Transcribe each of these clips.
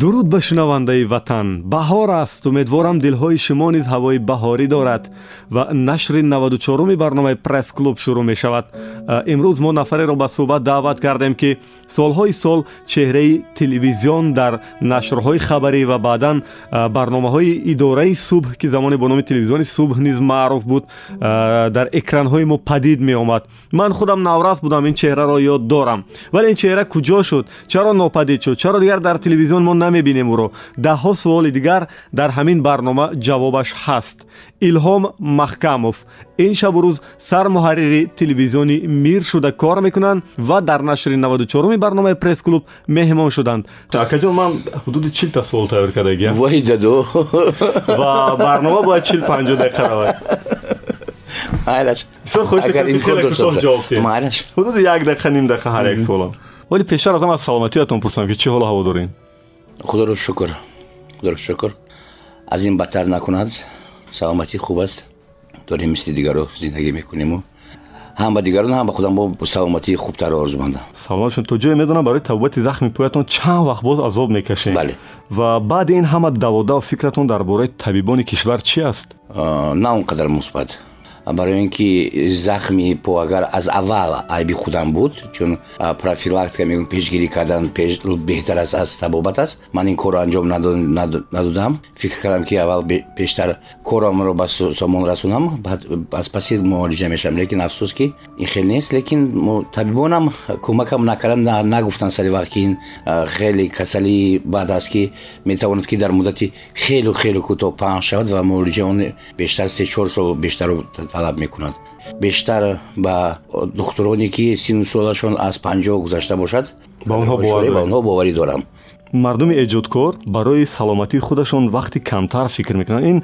дуруд ба шунавандаи ватан. Баҳор аст. Умедворам дилҳои шумо низ ҳавои баҳорӣ дорад ва нашри 94уми барномаи пресс-клуб шурӯъ мешавад. Имрӯз мо нафареро ба суҳбат даъват кардем ки солҳои сол чеҳраи телевизион дар нашрҳои хабарӣ ва баъдан барномаҳои идораи субҳ ки замоне бо номи телевизиони субҳ низ маъруф буд дар экранҳои мо падид меомад. Ман худам наврас будам ин чеҳраро ёд дорам. Вале ин чеҳра куҷо шуд? Чаро нопадид шуд? Чаро дигар дар телевизион мо намебинем ӯро. Даҳҳо суоли дигар дар ҳамин барнома ҷавобаш ҳаст. Илҳом маҳкамов. Ин шабу рӯз сармуҳаррири телевизиони мир шуда кор мекунанд ва дар нашри 94уми барномаи пресс-клуб меҳмон шуданд. Акаҷон ман ҳудуди чилта суол тайёр кардагиам вай даду. Ва барнома бояд чил панҷо дақиқа равад ҳудуди як дақиқа ним дақиқа ҳар як суолам. Вале пештар аз ҳам аз саломатиятон пурсам ки чӣ ҳоло ҳаво дорем худоро шукр. Худоро шукр. Аз ин бадтар накунад саломатӣ хуб аст. Дорем мисли дигаро зиндагӣ мекунему. Ҳам ба дигарон ҳам ба худам бо саломатии хубтар орзумандам саломатшон. То ҷое медонам барои табобати захми пӯятон чанд вақт боз азоб мекашем. Бале. Ва баъди ин ҳама даводаву фикратон дар бораи табибони кишвар чи аст? На он қадар мусбат барои ин ки захми по агар аз аввал айби худам буд чун профилактика мегӯям пешгирӣ кардан беҳтар аст аз табобат аст. Ман ин корро анҷом надодам. Фикр кардам ки аввал пештар коромро ба сомон расонам аз паси муолиҷа мешавам. Лекин афсус ки ин хел нест. Лекин табибонам кӯмакам накардан нагуфтанд сари вақт ки ин хеле касали бад аст ки метавонад ки дар муддати хелу хелу кӯтоҳ паҳн шавад ва муолиҷа он бештар се чор сол бештарро талаб мекунад бештар ба духтуроне ки сину солашон аз панҷоҳ гузашта бошад ба онҳо боварӣ дорам. Мардуми эҷодкор барои саломатии худашон вақти камтар фикр мекунанд. Ин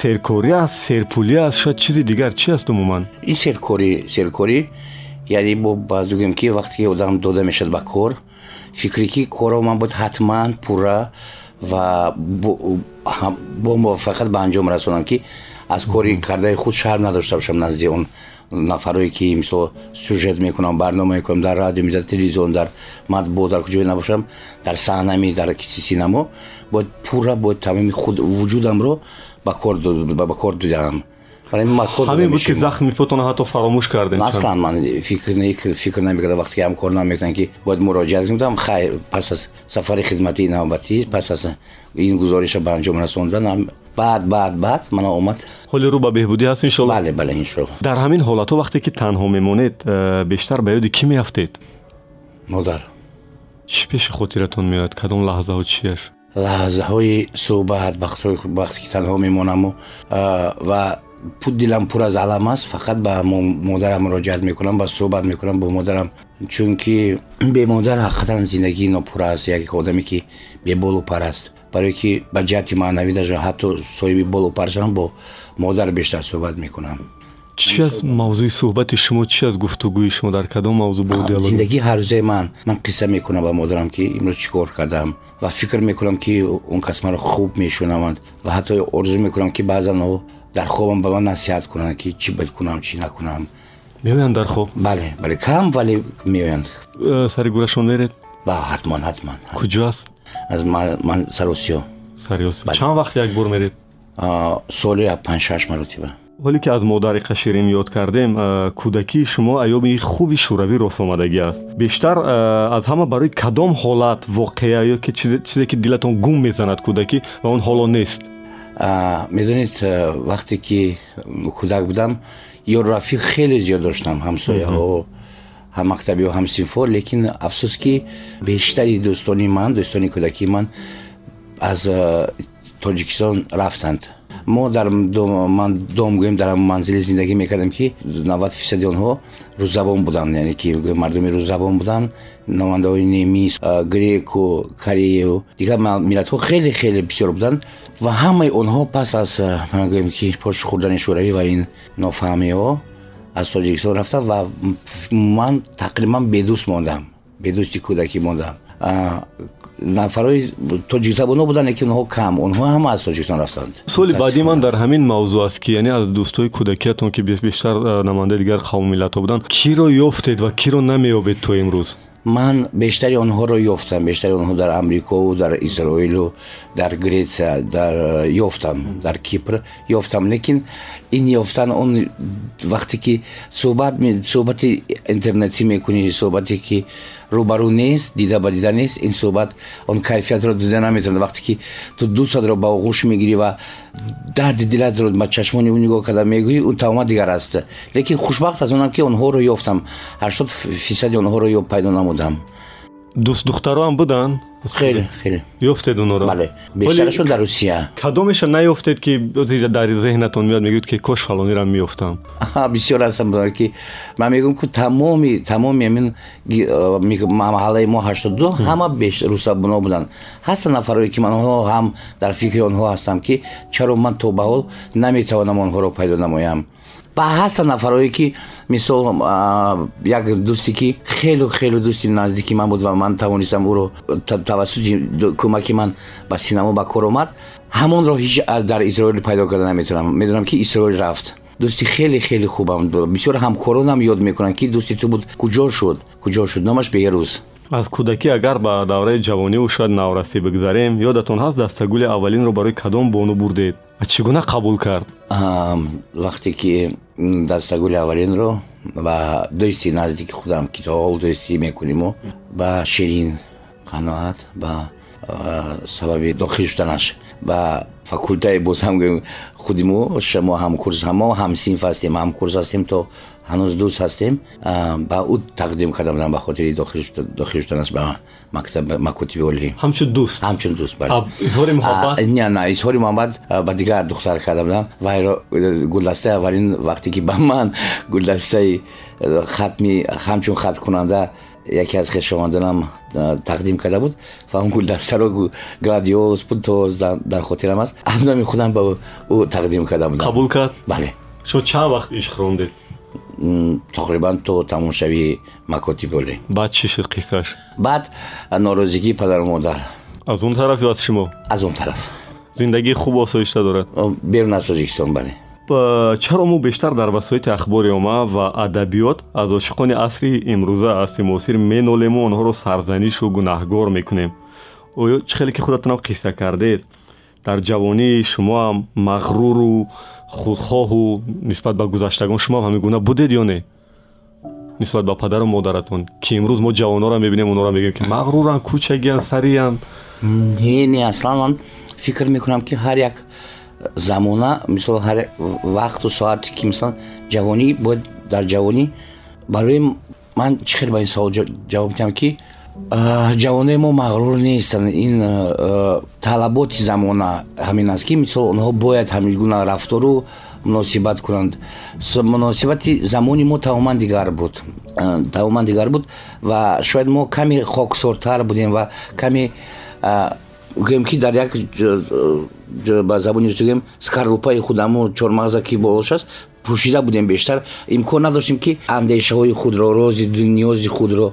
серкорӣ аст серпулӣ аст шояд чизи дигар чи аст умуман? Ин серкорӣ серкорӣ яъне бо баъз гӯем ки вақте ки одам дода мешавад ба кор фикре ки корро ман бояд ҳатман пурра ва бо муваффақият ба анҷом расонам ки аз кори кардаи худ шарм надошта бошам назди он нафарое ки мисол сюжет мекунам барнома мекунам дар радиоми дар телевизион дар матбуо дар куҷое набошам дар саҳнами дар синамо бояд пурра бояд тамоми худ вуҷудамро ба кор додам ҳамин буд ки захми пӯтона ҳатто фаромӯш кардем аслан ман фикр намекардам вақте ки ҳамкор намекунам ки бояд муроҷиат кунам хайр пас аз сафари хидматии навбатӣ пас аз ин гузориша ба анҷом расондан баъд баъд баъд мана омад. Ҳоли рӯ ба беҳбудӣ ҳаст иншоалло бале бале иншоалло дар ҳамин ҳолатҳо вақте ки танҳо мемонед э, бештар ба ёди кӣ меафтед? Модар. Чӣ пеши хотиратон меояд? Кадом лаҳзаҳо чияш? Лаҳзаҳои суҳбат вақте ки танҳо мемонаму э, ва дилам пур аз алам аст фақат ба модарам муроҷиат мекунам ба суҳбат мекунам бо модарам. Чунки бемодар ҳақиқатан зиндагии нопур аст як одаме ки беболу пар аст барое ки ба ҷиҳати маънавӣ даже ҳатто соҳиби болу паршам бо модар бештар суҳбат мекунам. Чӣ аст мавзӯи суҳбати шумо чӣ аст гуфтугӯи шумо дар кадом мавзӯъ бо зиндагии ҳаррӯзаи ман. Ман қисса мекунам ба модарам ки имрӯз чӣ кор кардам. Ва фикр мекунам ки он кас маро хуб мешунаванд. Ва ҳатто орзу мекунам ки баъзан дар хобам ба ман насиҳат кунанд ки чӣ бед кунам чӣ накунам. Меоянд дар хоб? Бале бале кам вале меоянд. Э, сари гурашон меред? Ба ҳатман ҳатман. Куҷо аст аз ман саросиё саросиё чанд вақт як бор меред соли панҷшаш маротиба ҳоле ки аз модари қаширин ёд кардем кӯдакии шумо айёми хуби шӯравӣ росомадагӣ аст бештар аз ҳама барои кадом ҳолат воқеа ё ки чизе ки дилатон гум мезанад кӯдакӣ ва он ҳоло нест медонед вақте ки кӯдак будам ёр рафиқ хеле зиёд доштам ҳамсояҳо ҳам мактабиҳо ҳам синфҳо лекин афсус ки бештари дӯстони ман дӯстони кӯдакии ман аз тоҷикистон рафтанд. Мо дар ман дом гӯем дар манзили зиндагӣ мекардем ки навад фисади онҳо рӯззабон буданд яъне ки мардуми рӯззабон буданд. Намояндаҳои немис греку кореяу дигар миллатҳо хеле хеле бисёр буданд. Ва ҳамаи онҳо пас аз гӯем ки пошу хӯрдани шӯравӣ ва ин нофаҳмиҳо аз тоҷикистон рафтам ва ман тақрибан бедӯст мондам бедӯсти кӯдакӣ мондам нафарои тоҷикзабоно буданд лекин онҳо кам онҳо ҳама аз тоҷикистон рафтанд суоли баъди ман дар ҳамин мавзӯъ аст ки яъне аз дӯстои кӯдакиятон ки бештар намояндаи дигар қавму миллатҳо буданд киро ёфтед ва киро намеёбед то имрӯз ман бештари онҳоро ёфтам. Бештари онҳо дар амрикову дар изроилу дар гретсия дар э, ёфтам. Дар кипр ёфтам. Лекин ин ёфтан он вақте ки суҳбат суҳбати интернетӣ мекунӣ суҳбате ки рӯбарӯ нест дида ба дида нест ин суҳбат он кайфиятро дида наметавонад вақте ки ту дӯстатро ба оғӯш мегирӣ ва дарди дилатро ба чашмони ӯ нигоҳ карда мегӯӣ ӯ тавома дигар аст лекин хушбахт аз онам ки онҳоро ёфтам ҳаштод фисади онҳоро ё пайдо намудам дӯст духтароам буданд хеле хеле. Ёфтед онҳоро бале бештарашон дар русия. кадомеша наёфтед ки дар зеҳнатон меояд мегӯед ки кош фалонирам меёфтам? Бисёр ҳастам будар ки ман мегӯям ки тамоми тамоми амин маҳаллаи мо ҳаштоду ҳама русабуно буданд ҳастанд нафарое ки ман онҳо ҳам дар фикри онҳо ҳастам ки чаро ман то ба ҳол наметавонам онҳоро пайдо намоям ба ҳастанд нафарое ки мисол як дӯсте ки хелу хелу дӯсти наздики ман буд ва ман тавонистам ӯро тавассути кӯмаки ман ба синамо ба кор омад ҳамонро ҳеҷ дар изроил пайдо карда наметавонам медонам ки изроил рафт дӯсти хеле хеле хубам бисёр ҳамкоронам ёд мекунанд ки дӯсти ту буд куҷо шуд куҷо шуд номаш беҳрӯз аз кӯдакӣ агар ба давраи ҷавониву шояд наврасӣ бигзарем ёдатон ҳаст дастагули аввалинро барои кадом бону бурдед ва чӣ гуна қабул кард вақте ки дастагули аввалинро ба дӯсти наздики худам ки то ҳол дӯстӣ мекунимо ба ширин қаноат ба сабаби дохил шуданаш ба факултаи боз ҳам худи мо шумо ҳамкурс ҳамо ҳамсинф ҳастем ҳамкурс ҳастем то ҳанӯз дӯст ҳастем ба ӯ тақдим карда будам ба хотири дохил шуданаш ба макотиби олӣ ҳамчун дӯст. ҳамчун дӯст изҳори муҳаббат? Не на изҳори муҳаббат ба дигар духтар карда будам вайро гулдастаи аввалин вақте ки ба ман гулдастаи хатми ҳамчун хаткунанда яке аз хешовандонам тақдим карда буд. Ва он гулдастаро гладиолус буд то дар хотирам аст. Аз номи худам ба ӯ тақдим карда будам қабул кард? Бале. Шумо чанд вақт ишқ рондед тақрибан то тамошави макотиби олӣ баъд чӣ шуд қиссаш? Баъд норозигии падару модар. Аз он тараф ё аз шумо? Аз он тараф. Зиндагии хуб осоишта дорад? Берун аз тоҷикистон бале. Чаро мо бештар дар васоити ахбори омма ва адабиёт аз ошиқони асри имрӯза асри муосир менолему онҳоро сарзанишу гунаҳгор мекунем. Оё чӣ хеле ки худатонам қисса кардед? Дар ҷавонии шумоам мағруру худхоҳу нисбат ба гузаштагон шумо ҳамин гуна будед ё не? Нисбат ба падару модаратон ки имрӯз мо ҷавонҳоро мебинем онҳоро мегӯем ки мағруран кӯчагиян сариян не не аслан ман фикр мекунам ки ҳар як замона мисол ҳар вақту соате ки мисалан ҷавонӣ бояд дар ҷавонӣ барои ман чӣ хел ба ин савол ҷавоб диҳам ки ҷавонои мо мағрур нестанд ин талаботи замона ҳамин аст ки мисол онҳо бояд ҳамин гуна рафтору муносибат кунанд. Муносибати замони мо тамоман дигар буд. Тамоман дигар буд ва шояд мо каме хоксортар будем ва каме гӯем ки дар як ба забони гӯем скарлупаи худаму чормағза ки болошаст пӯшида будем бештар. Имкон надоштем ки андешаҳои худро рози ниёзи худро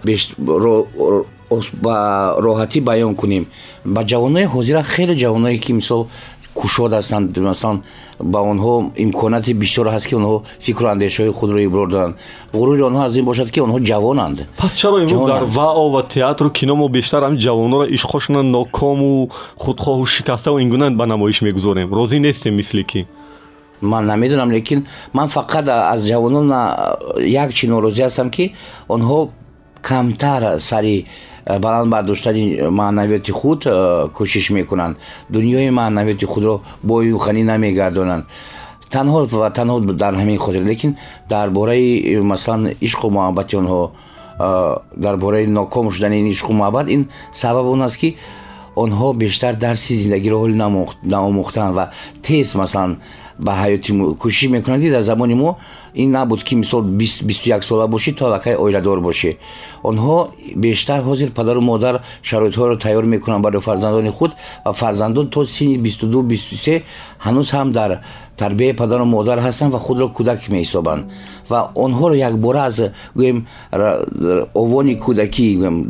ба роҳатӣ баён кунем. Ба ҷавонои ҳозира хеле ҷавоное ки мисол кушод ҳастанд масалан ба онҳо имконияти бисёр ҳаст ки онҳо фикру андешаҳои худро иброр доранд. ғурури онҳо аз ин бошад ки онҳо ҷавонанд. Пас чаро имрӯз дар вао ва театру кино мо бештар ҳам ҷавонҳоро ишқҳошона нокому худхоҳу шикаставу ин гуна ба намоиш мегузорем. Розӣ нестем мисли ки. Ман намедонам лекин ман фақат аз ҷавонон як чи норозӣ ҳастам ки онҳо камтар сари баланд бардоштани маънавияти худ э, кӯшиш мекунанд. Дунёи маънавияти худро бою ғанӣ намегардонанд. Танҳо ва танҳо дар ҳамин хотир лекин дар бораи масалан ишқу муҳаббати онҳо э, дар бораи ноком шудани ин ишқу муҳаббат ин сабаб он аст ки онҳо бештар дарси зиндагиро ҳоли наомӯхтанд ва тез масалан ба ҳаёти кӯшиш мекунанд ки дар замони мо ин набуд ки мисол бисту як сола бошӣ то лакай оиладор бошӣ онҳо бештар ҳозир падару модар шароитҳоро тайёр мекунанд барои фарзандони худ ва фарзандон то ду бисту се ҳанӯз ҳам дар тарбияи падару модар ҳастанд ва худро кӯдак меҳисобанд. Ва онҳоро якбора аз гӯем овони кӯдакӣ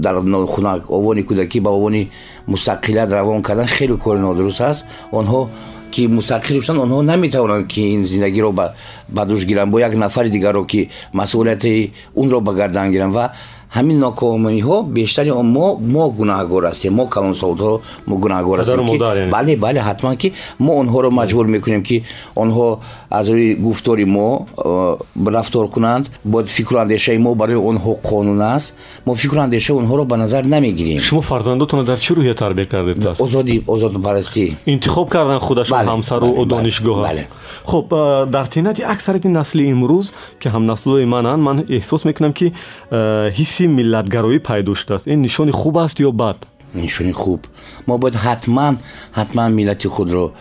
дар хунак овони кӯдакӣ ба овони мустақилият равон кардан хеле кори нодуруст аст. Онҳо ки мустақил шуданд онҳо наметавонанд ки ин зиндагиро ба дӯш гиранд бо як нафари дигарро ки масъулияти унро ба гардан гиранд ва ҳамин нокомиҳо бештари мо мо гунаҳгор ҳастем мо калонсолдҳо мо гунаҳгор ҳастем бале бале ҳатман ки мо онҳоро маҷбур мекунем ки онҳо аз рӯи гуфтори мо э, рафтор кунанд бояд фикру андешаи мо барои онҳо қонун аст мо фикру андешаи онҳоро ба назар намегирем шумо фарзандотонро дар чӣ рӯҳия тарбия кардед озодӣ озодпарастӣ интихоб кардан худашон ҳамсару донишгоҳ хуб э, дар тинати аксарияти насли имрӯз ки ҳамнаслҳои мананд ман эҳсос мекунам ки э, ҳисси миллатгароӣ пайдо шудааст. Ин нишони хуб аст ё бад? Нишони хуб. Мо бояд ҳатман ҳатман миллати худро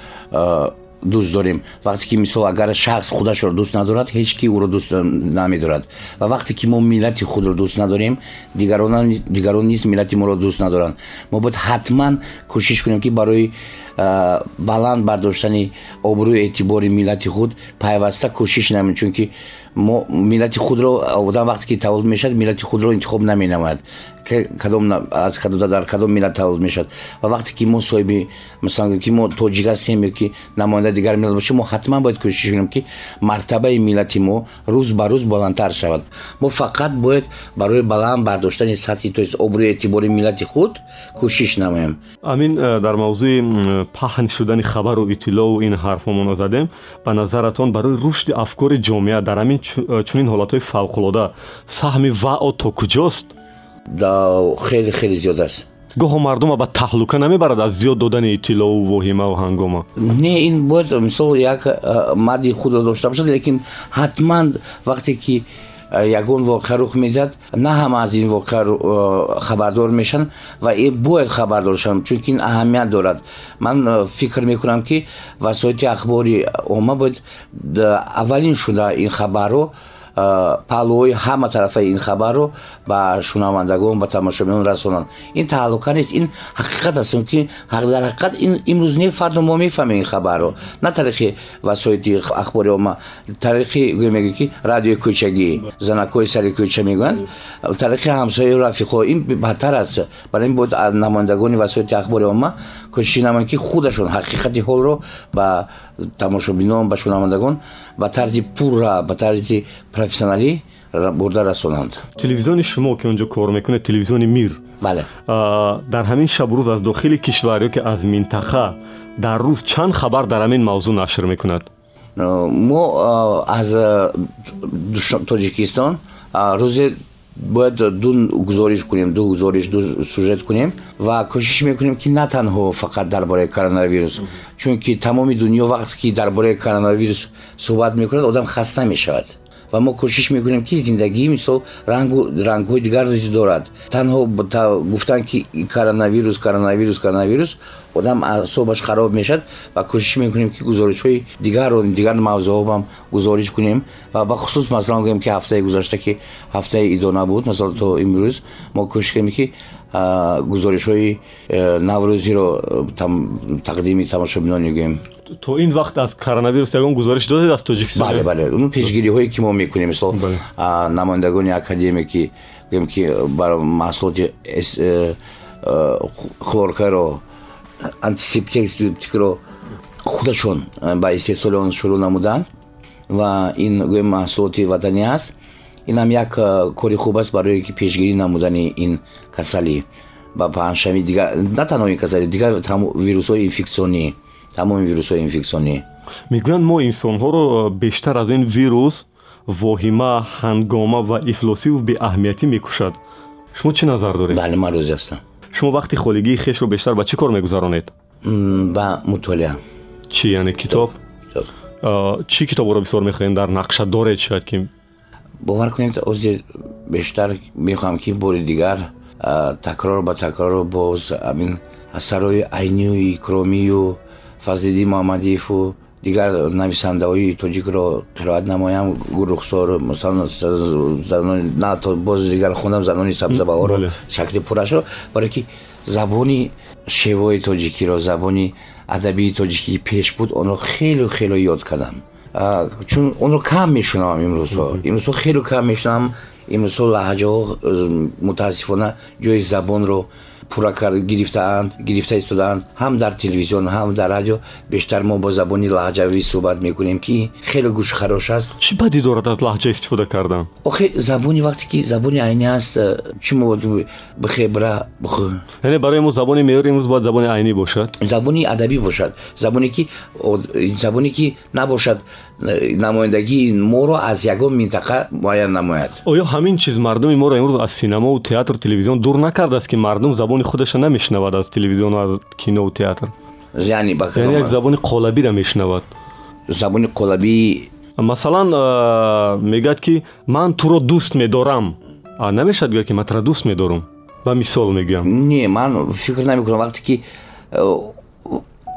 дӯст дорем. Вақте ки мисол агар шахс худашро дӯст надорад ҳеҷ ки ӯро дӯст намедорад. Ва вақте ки мо миллати худро дӯст надорем дигарон низ миллати моро дӯст надоранд. Мо бояд ҳатман кӯшиш кунем ки барои баланд бардоштани обрӯи эътибори миллати худ пайваста кӯшиш намем чунки мо миллати худро одам вақте ки таваллуд мешавад миллати худро интихоб наменамояд. Аз дар кадом миллат таваллуд мешавад. Ва вақте ки мо соҳиби масалан ки мо тоҷик ҳастем ё ки намояндаи дигар миллат бошем мо ҳатман бояд кӯшиш кунем ки мартабаи миллати мо рӯз ба рӯз баландтар шавад. Мо фақат бояд барои баланд бардоштани сатҳи то обрӯи эътибори миллати худ кӯшиш намоем амин э, дар мавзӯи паҳн шудани хабару иттилоъу ин ҳарфҳомоно задем ба назаратон барои рушди афкори ҷомеа дар ҳамин э, чунин ҳолатҳои фавқулода саҳми вао то куҷост хеле хеле зиёд аст гоҳо мардума ба таҳлука намебарад аз зиёд додани иттилоъу воҳимаву ҳангома не ин бояд мисол як мадди худро дошта бошад лекин ҳатман вақте ки ягон воқеа рух медиҳад на ҳама аз ин воқеа хабардор мешаванд ва бояд хабардор шаванд чунки ин аҳамият дорад. Ман фикр мекунам ки васоити ахбори омма бояд аввалин шуда ин хабарро паҳлӯҳои ҳама тарафаи ин хабарро ба шунавандагон ба тамошобинон расонанд. Ин таҳаллука нест ин ҳақиқат аст ки дар ҳақиқат имрӯз не фарду мо мефаҳмем ин хабарро. На тариқи васоити ахбори омма тариқи меги ки радиои кӯчагӣ занакҳои сари кӯча мегӯянд. Тариқи ҳамсояи рафиқо ин бадтар аст. Барои ин бояд намояндагони васоити ахбори омма кӯшиш намоянд ки худашон ҳақиқати ҳолро ба тамошобинон ба шунавандагон ба тарзи пурра ба тарзи профессионалӣ бурда расонанд. Телевизиони шумо ки онҷо кор мекунед телевизиони мир. Бале. Дар ҳамин шабрӯз аз дохили кишвар ё ки аз минтақа дар рӯз чанд хабар дар ҳамин мавзӯъ нашр мекунад? Мо аз тоҷикистон рӯзе бояд ду гузориш кунем ду гузориш ду сюжет кунем ва кӯшиш мекунем ки на танҳо фақат дар бораи коронавирус. Чунки тамоми дунё вақте ки дар бораи коронавирус суҳбат мекунад одам хаста мешавад ва мо кӯшиш мекунем ки зиндагӣ мисол рангҳои дигар низ дорад. Танҳо гуфтан ки коронавирус коронавирус коронавирус одам асобаш хароб мешавад ва кӯшиш мекунем ки гузоришҳои дигарро дигар мавзӯъҳам гузориш кунем. Ва бахусус масалан гӯем ки ҳафтаи гузашта ки ҳафтаи идона буд масалан то имрӯз мо кӯшиш кардем ки гузоришҳои э, наврӯзиро тақдими тамошобинон мегӯем. То ин вақт аз коронавирус ягон гузориш додед аз тоҷикистон? Бале бале. Он пешгириҳое ки мо мекунем. Мисол намояндагони академия ки гӯем ки бар маҳсулоти э, э, хлоркаро антисептикро худашон ба истеҳсоли он шурӯъ намуданд ва ин гӯем маҳсулоти ватанӣ аст инам як кори хуб аст барое ки пешгирӣ намудани ин касалӣ ба паҳншавӣ на танҳо ин касалӣ дигар вирусҳои инфексионӣ тамоми вирусҳои инфексионӣ мегӯянд мо инсонҳоро бештар аз ин вирус воҳима ҳангома ва ифлосиву беаҳамиятӣ мекушад шумо чӣ назар доред бале ман розӣ ҳастам шумо вақти холигии хешро бештар ба чӣ кор мегузаронед ба мутолиа чӣ яъне китоб чӣ китобҳоро бисёр мехоҳед дар нақша доред шояд ки бовар кунед озир бештар мехоҳам ки бори дигар такрор ба такрору боз амин асарои айнию икромию фазлиддин муҳаммадиеву дигар нависандаҳои тоҷикро қироат намоям рухсор на то боз дигар хонам занони сабзабаҳоро шакли пурашро барое ки забони шевои тоҷикиро забони адабии тоҷикӣ пеш буд онро хело хело ёд кардам чун онро кам мешунавам имрӯзҳо имрӯзҳо хело кам мешунавам имрӯзҳо лаҳҷаҳо мутаассифона ҷои забонро пурра гирифтаанд гирифта истодаанд ҳам дар телевизион ҳам дар радио бештар мо бо забони лаҳҷавӣ суҳбат мекунем ки хеле гӯшхарош аст чӣ бадӣ дорад аз лаҳҷа истифода кардан охе забони вақте ки забони айнӣ аст э, чӣ мо бихебра яъне барои мо забони меъёри имрӯз бояд забони айнӣ бошад забони адабӣ бошад забоне ки забоне ки набошад намояндагии моро аз ягон минтақа муайян намояд. Оё ҳамин чиз мардуми моро имрӯз аз синамову театру телевизион дур накардааст ки мардум забони худашро намешнавад аз телевизиону аз кинову театр. Яъне як забони қолабиро мешнавад забони қолабӣ масалан мегӯяд ки ман туро дӯст медорам. Намешавад гӯяд ки ман туро дӯст медорам ба мисол мегӯям. Не ман фикр намекунам вақте ки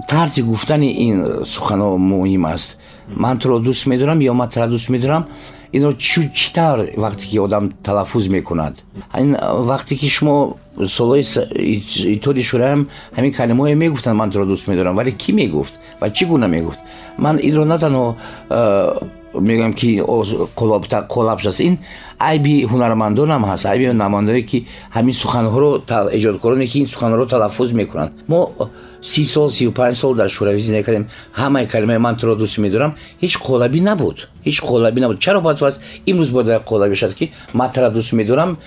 тарзи гуфтани ин суханҳо муҳим аст ман туро дӯст медорам ё ман туро дӯст медорам инро чӣ тавр вақте ки одам талаффуз мекунад. Ин вақте ки шумо солҳои иттиҳоди шӯраам ҳамин калимаое мегуфтанд ман туро дӯст медорам вале кӣ мегуфт? Ва чӣ гуна мегуфт? Ман инро на танҳо мегӯям ки қолабш аст. Ин айби ҳунармандонам ҳаст. Айби намояндое ки ҳамин суханҳоро эҷодкороне ки ин суханҳоро талаффуз мекунанд. Мо си сол сию панҷ сол дар шӯравӣ зиндагӣ кардем. Ҳамаи калимаи ман туро дӯст медорам. Ҳеҷ қолабӣ набуд. Ҳеҷ қолабӣ набуд. Чаро бояд бояд имрӯз бояд қолабӣ шад ки ман туро дӯст медорам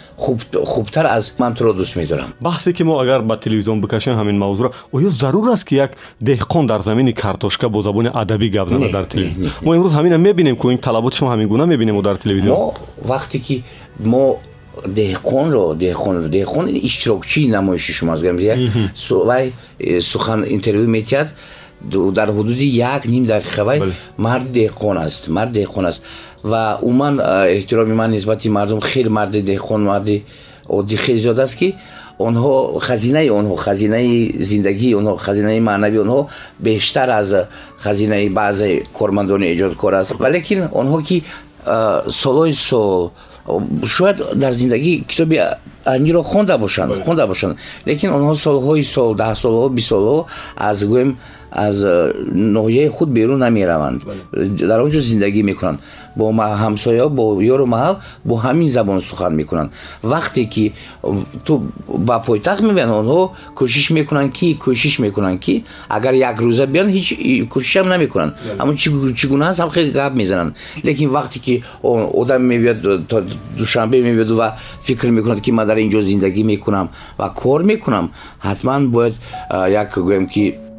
хубтар аз ман туро дӯст медорам. Баҳсе ки мо агар ба телевизион бикашем ҳамин мавзӯъро оё зарур аст ки як деҳқон дар замини картошка бо забони адабӣ гап зана дар телевизион мо имрӯз ҳамина мебинем ку ин талаботи шумо ҳамин гуна мебинем дар телевизион. Мо вақте ки мо деҳқонро деҳқонро деҳқон иштирокчии намоиши шумоаст вай э, сухан интервю метиҳад дар ҳудуди як ним дақиқа вай марди деҳқон аст марди деҳқон аст. Ва умуман э, эҳтироми ман нисбати мардум хеле марди деҳқон марди оддӣ хеле зиёд аст ки онҳо хазинаи онҳо хазинаи зиндагии онҳо хазинаи маънавии онҳо бештар аз хазинаи баъзе кормандони эҷодкор аст. Валекин онҳо ки э, солҳои сол шояд дар зиндагӣ китоби аниро хонда бошанд хонда бошанд. Лекин онҳо солҳои сол даҳсолҳо бисолҳо аз гӯем аз ноҳияи худ берун намераванд. Дар он ҷо зиндагӣ мекунанд бо ҳамсоя бо ёру маҳал бо ҳамин забон сухан мекунанд вақте ки ту ба пойтахт мебианд онҳо кӯшиш мекунанд ки кӯшиш мекунанд ки агар як рӯза биёнд ҳеҷ кӯшишам намекунанд аммо чӣ гуна аст ҳам хеле гап мезананд лекин вақте ки одам мебиёд душанбе мебиёд ва фикр мекунад ки ман дар ин ҷо зиндагӣ мекунам ва кор мекунам ҳатман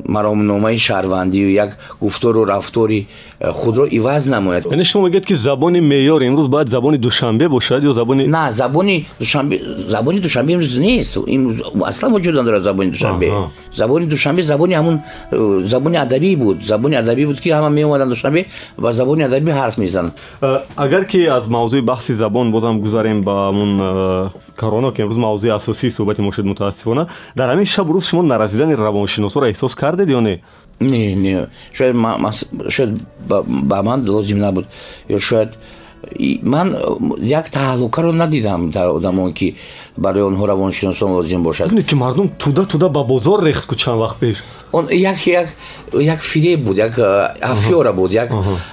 бояд як гӯем ки маромномаи шаҳрвандию як гуфтору рафтори э, худро иваз намояд яъне шумо мегӯед ки забони меъёр имрӯз бояд забони душанбе бошад ё забони на забони душанбе забони душанбе имрӯз нест аслан вуҷуд надорад забони душанбе забони душанбе забони ҳамун э, забони адабӣ буд забони адабӣ буд ки ҳама меомаданд душанбе ва забони адабӣ ҳарф мезананд э, агар ки аз мавзӯи баҳси забон бозам гузарем ба ҳамун корона ки имрӯз мавзӯи асосии суҳбати мо шуд мутаассифона дар ҳамин шабу рӯз шумо наразидани равоншиносоро эҳсос кардед ё не? Не не. Шояд шояд ба ман лозим набуд. Ё шояд ман як таҳаллукаро надидам дар одамон ки барои онҳо равоншиносон лозим бошад. Ки мардум туда туда ба бозор рехт ку чанд вақт пеш. Он як як як фиреб буд як афёра буд як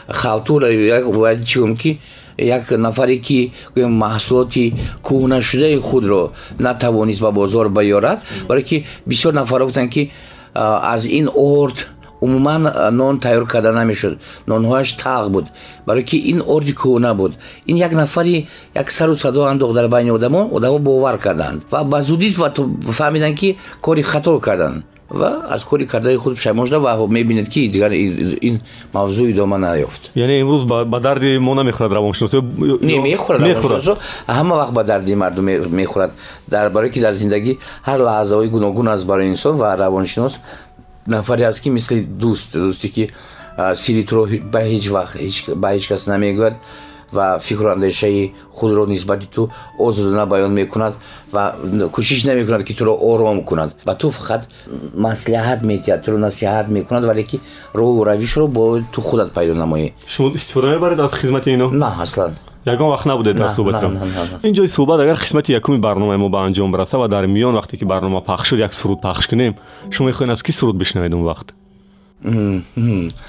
халтура як чигум ки як нафаре ки гӯем маҳсулоти кӯҳнашудаи худро натавонист ба бозор биёрад барое ки бисёр нафарҳо гуфтанд ки аз ин орд умуман нон тайёр карда намешуд. Нонҳояш тағ буд. Барое ки ин орди кӯҳна буд ин як нафари як сару садо андохт дар байни одамон одамон бовар карданд. Ва ба зудӣ фаҳмиданд ки кори хато карданд ва аз кори кардаи худ пушаймон шуда ва мебинед ки дигар ин мавзӯъ идома наёфт яъне имрӯз ба дарди мо намехӯрад равоншиносӣ не мехӯрад равоншиносӣ ҳама вақт ба дарди мардум мехӯрад дар барое ки дар зиндагӣ ҳар лаҳзаҳои гуногун аст барои инсон ва равоншинос нафаре аст ки мисли дӯст дӯсте ки сири туро ба ҳеҷ вақт ба ҳеҷ кас намегӯяд ва фикру андешаи худро нисбати ту озодона баён мекунад ва кӯшиш намекунад ки туро ором кунад ба ту фақат маслиҳат метиҳад туро насиҳат мекунад вале ки роҳу равишро бо ту худат пайдо намоӣ шумо истифода мебаред аз хизмати ино на аслан ягон вақт набудед дар суҳбат ин ҷои суҳбат агар қисмати якуми барномаи мо ба анҷом раса ва дар миён вақте ки барнома пахш шуд як суруд пахш кунем шумо мехоҳед аз кӣ суруд бишнавед он вақт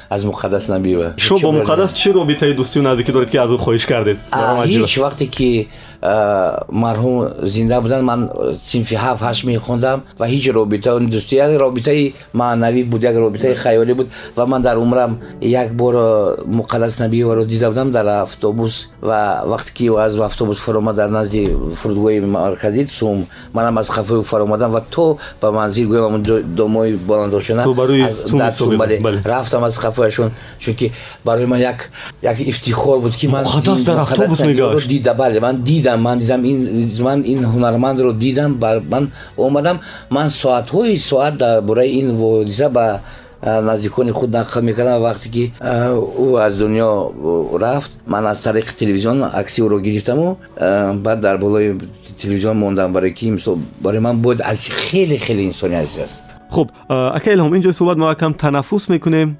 аз муқаддас набива. Шумо бо муқаддас чӣ робитаи дӯстию наздикӣ доред ки аз ӯ хоҳиш кардед ҳеҷ вақте ки марҳум зинда буданд ман синфи ҳафт ҳашт мехондам ва ҳеҷ робита дӯстӣ як робитаи маънавӣ буд як робитаи хаёлӣ буд ва ман дар умрам як бор муқаддас набиеваро дида будам дар автобус ва вақте ки аз автобус фаромад дар назди фурудгоҳи марказӣ сум манам аз хафаи фаромадам ва то ба манзил гӯям домои боландошона рафтам аз хафояшон чунки барои ман як ифтихор буд ки ман дида бале ман дида дидам ман дидам ман ин ҳунармандро дидам ман омадам ман соатҳои соат дар бораи ин ҳодиса ба наздикони худ нақл мекардам вақте ки ӯ аз дунё рафт ман аз тариқи телевизион акси ӯро гирифтаму баъд дар болои телевизион мондам барои ки барои ман бояд аз хеле хеле инсони азиз аст хуб ака илҳом ин ҷои суҳбат мо якам танаффус мекунем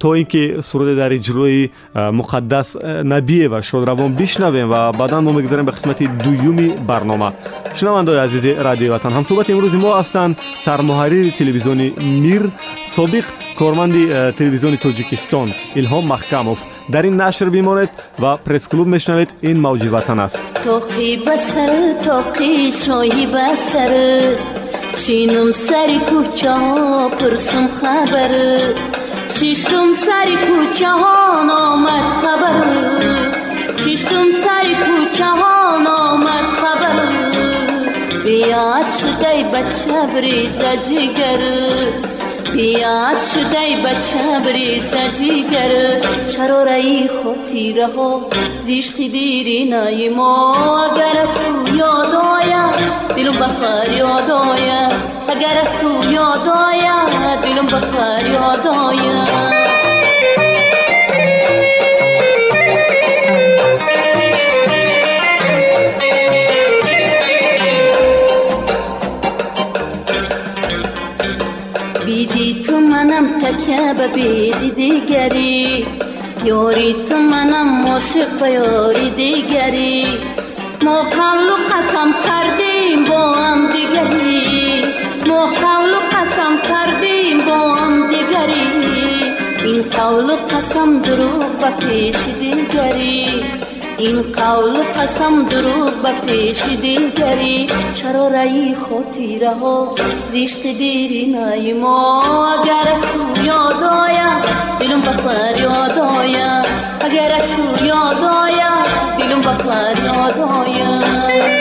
то ин ки суруде дар иҷрои муқаддас набиева шодравон бишнавем ва баъдан мо мегузарем ба қисмати дуюми барнома. Шунавандаои азизи радиои ватан ҳамсӯҳбати имрӯзи мо ҳастанд сармуҳаррири телевизиони мир собиқ корманди телевизиони тоҷикистон илҳом маҳкамов. Дар ин нашр бимонед ва пресс-клуб мешунавед ин мавҷи ватан аст тоқи басар тоқи шоҳи басар чинум сари кӯчаҳо пурсум چشتم سر کوچه ها آمد خبر. چشتم سر کوچه ها آمد خبر. بیاد شده بچه بریزه جگر. بیاد شده بچه بریزه جگر شراره خودی رها؟ زیشقی دیری نای ما. اگر از تو یاد آید دلم بخار یاد آید اگر از تو یاد آید دلم به فریاد آید تکه به بیدی دیگری یاری تو منم عاشق به یاری دیگری. ما قول و قسم کردیم با هم دیگری. ما قول و قسم کردیم با هم دیگری. این قول و قسم دروغ به پیش دیگری. این قول و قسم دروغ به پیش دیگری. چرا رای خاطیره ها زیشت دیری نای ما. اگر از تو یاد آید دلم به فریاد آید اگر از تو یاد آید دلم به فریاد آید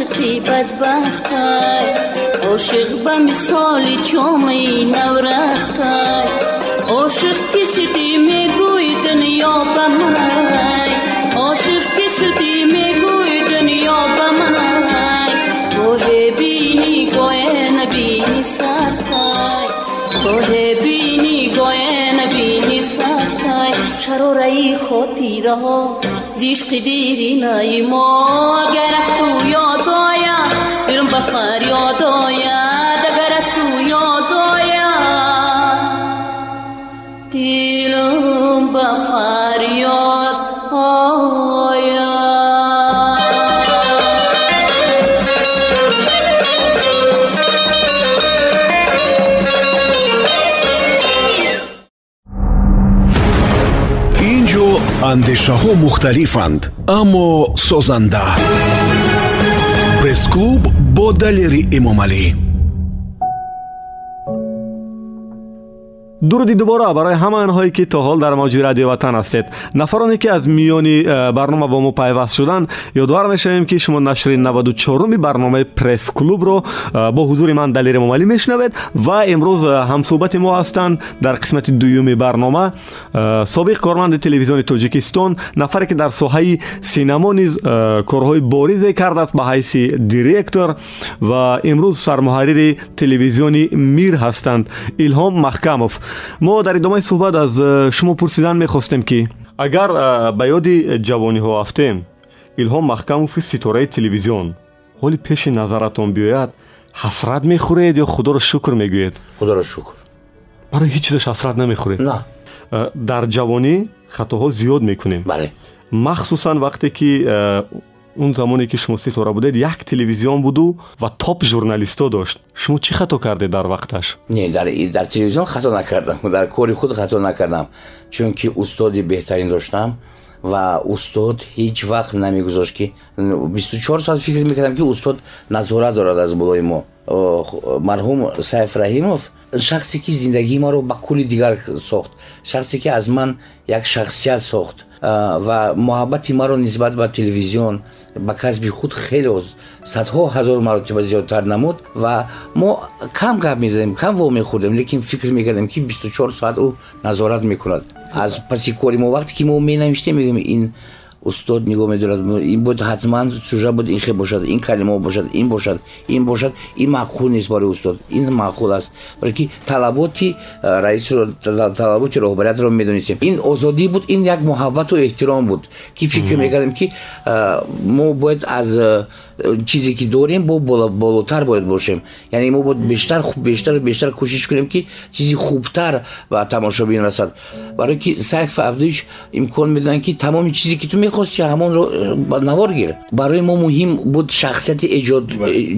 عاشقی بدبختای عاشق به مثال جامعی نورختای. عاشق که شدی میگوی دنیا به منای. عاشق که شدی میگوی دنیا به منای. گوه بینی گوه نبینی سختای. گوه بینی گوه نبینی سختای. چرا رئی خاطیره ها زیشق دیری نای ما اگر از تو یاد آید دلم به فریاد آید اگر از تو یاد آید دلم به فریاد آید инҷо андешаҳо мухталифанд аммо созанда пресс-клуб бо далери эмомалӣ дуруди дубора барои ҳама онҳое ки то ҳол дар мавҷи радио ватан ҳастед. Нафароне ки аз миёни э, барнома бо мо пайваст шуданд ёдовар мешавем ки шумо нашри 94уми барномаи пресс-клубро э, бо ҳузури ман далери момалӣ мешунавед ва имрӯз э, ҳамсӯҳбати мо ҳастанд дар қисмати дуюми барнома. Собиқ корманди телевизиони тоҷикистон нафаре ки дар соҳаи синамо низ корҳои боризе кардааст ба ҳайси директор ва имрӯз сармуҳаррири телевизиони мир ҳастанд. Илҳом маҳкамов мо дар идомаи суҳбат аз э, шумо пурсидан мехостем ки агар э, ба ёди ҷавониҳо афтем илҳом маҳкамови ситораи телевизион ҳоли пеши назаратон биёяд ҳасрат мехӯред ё худоро шукр мегӯед? Худоро шукр. Барои ҳеҷ чизаш ҳасрат намехӯред? На. Э, дар ҷавонӣ хатоҳо зиёд мекунем. Бале. Махсусан вақте ки он замоне ки шумо ситора будед як телевизион буду ва топ журналисто дошт. Шумо чӣ хато кардед дар вақташ? Не дар дар телевизион хато накардам. Дар кори худ хато накардам. Чунки устоди беҳтарин доштам ва устод ҳеҷ вақт намегузошт ки бисту чор соат фикр мекардам ки устод назорат дорад аз болои мо. Марҳум сайф раҳимов шахсе ки зиндагии маро ба кулли дигар сохт. Шахсе ки аз ман як шахсият сохт ва муҳаббати маро нисбат ба телевизион ба касби худ хеле садҳо ҳазор маротиба зиёдтар намуд ва мо кам гап мезанем кам во мехӯрдем лекин фикр мекардем ки бисту чор соат ӯ назорат мекунад аз паси кори мо вақте ки мо менавиштем мегӯем ин устод нигоҳ медорад. Ин бояд ҳатман сужа бояд ин хел бошад ин калимо бошад ин бошад ин бошад. Ин маъқул нест барои устод. Ин маъқул аст. Балки талаботи раисро талаботи роҳбариятро медонистем. Ин озодӣ буд ин як муҳаббату эҳтиром буд. Ки фикр мекардем ки мо бояд аз чизе ки дорем бо болотар бояд бошем яъне мо бояд бештар бештар бештар кӯшиш кунем ки чизи хубтар ба тамошобин расад барое ки сайф абдуич имкон медонад ки тамоми чизе ки ту мехости ҳамонро э, навор гир барои мо муҳим буд шахсияти эҷод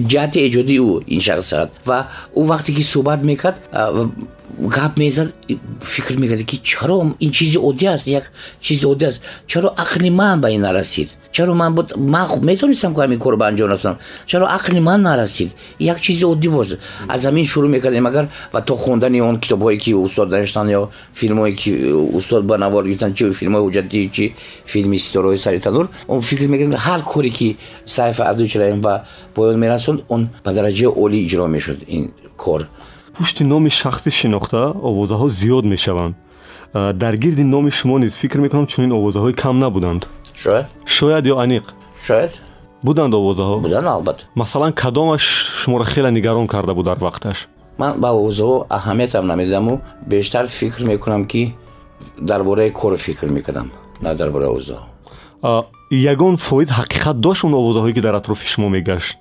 ҷиҳати эҷодии ӯ ин шахсият ва ӯ вақте ки суҳбат мекард гап мезад фикр мекард ки чаро ин чизи оддӣ аст як чизи оддӣ аст. чаро ақли ман ба ин нарасид? чаро ман метонистам ки ҳамин корро ба анҷом расонам чаро ақли ман нарасид? як чизи оддӣ боз. аз замин шурӯъ мекардем агар ва то хондани он китобҳое ки устод навиштанд ё филмҳое ки устод ба навор гирифтанд чи филмҳои ҳуҷҷатӣ чи филми ситораҳои сари танур он фикр мекардем ҳар коре ки сайф абдуч раим ба поён мерасонд он ба дараҷаи олӣ иҷро мешуд ин кор пушти номи шахсӣ шинохта овозаҳо зиёд мешаванд дар гирди номи шумо низ фикр мекунам чунин овозаҳои кам набуданд шояд шояд ё аниқ шояд буданд овозаҳо буданд албатта масалан кадомаш шуморо хеле нигарон карда буд дар вақташ ман ба овозаҳо аҳамиятам намедаму бештар фикр мекунам ки дар бораи кор фикр мекардам на дар бораи овозаҳо ягон фоид ҳақиқат дошт он овозаҳое ки дар атрофи шумо мегашт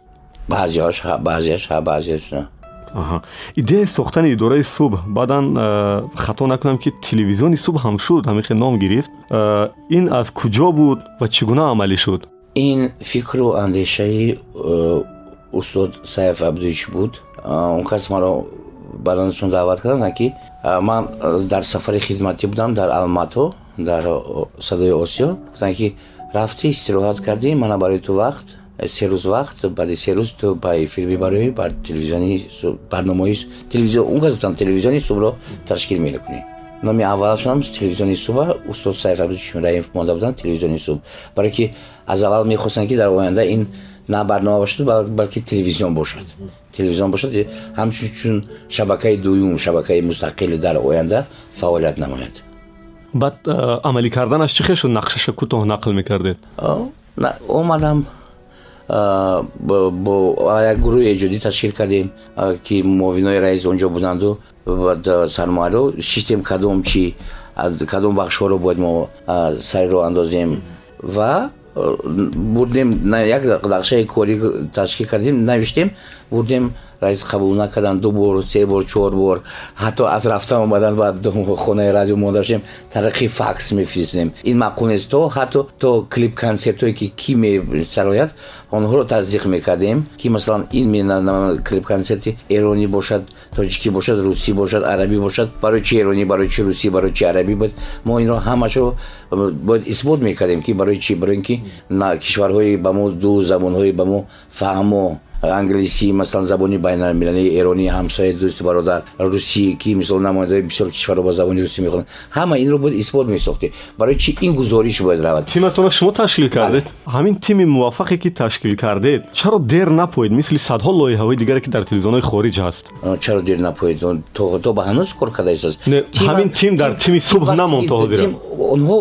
баъзеаш баъзеаш баъзеаш идеяи сохтани идораи субҳ баъдан хато накунам ки телевизиони субҳ ҳам шуд ҳамихел ном гирифт ин аз куҷо буд ва чӣ гуна амалӣ шуд ин фикру андешаи устод саиф абдуич буд он кас маро баранашон даъват карданд ки ман дар сафари хидматӣ будам дар алмато дар садои осиё гуфтанд ки рафтӣ истироҳат кардӣ мана барои ту вақт се рӯз вақт баъди се рӯз ту ба филми барои бар телевизиони барномаи телевизион он газотан телевизиони субҳро ташкил мекунӣ. Номи аввалашонам телевизиони субҳ устод сайф абдушмираев монда буданд телевизиони субҳ. Барое ки аз аввал мехостанд ки дар оянда ин на барнома бошад балки телевизион бошад. Телевизион бошад ҳамчун чун шабакаи дуюм шабакаи мустақили дар оянда фаъолият намояд баъд амалӣ карданаш чӣ хел шуд нақшаша кӯтоҳ нақл мекардед? Омадам бо як гурӯҳи эҷодӣ ташкил кардем ки муовинои раис онҷо буданду сармояро шиштем кадом чи кадом бахшҳоро бояд мо сайро андозем? Ва бурдем як нақшаи корӣ ташкил кардем навиштем бурдем раис қабул накарданд. Ду бор се бор чор бор. Ҳатто аз рафта омадан ба хонаи радио монда шудем тариқи факс мефиристем ин маъқул нест. То ҳатто то клип концертҳое ки ки месарояд онҳоро таздиқ мекардем ки масалан ин клип концерти эронӣ бошад тоҷикӣ бошад русӣ бошад арабӣ бошад. Барои чи эронӣ барои чи русӣ барои чи арабӣ бояд мо инро ҳамашро бояд исбот мекардем ки барои чи барои ин ки кишварҳои ба мо ду замонҳои ба мо фаҳмо англисӣ масалан забони байналмилалии эронӣ ҳамсояи дӯсти бародар русӣ ки мисол намояндаҳои бисёр кишварҳо ба забони русӣ мехонанд ҳама инро бояд исбот месохтӣ барои чи ин гузориш бояд равад? Тиматонро шумо ташкил кардед? Ҳамин тими муваффақе ки ташкил кардед. Чаро дер напоед мисли садҳо лоиҳаҳои дигаре ки дар телевизионҳои хориҷ ҳаст? Чаро дер напоед? То ба ҳанӯз кор карда истааст ҳамин тим дар тими субҳ намон то ҳозира онҳо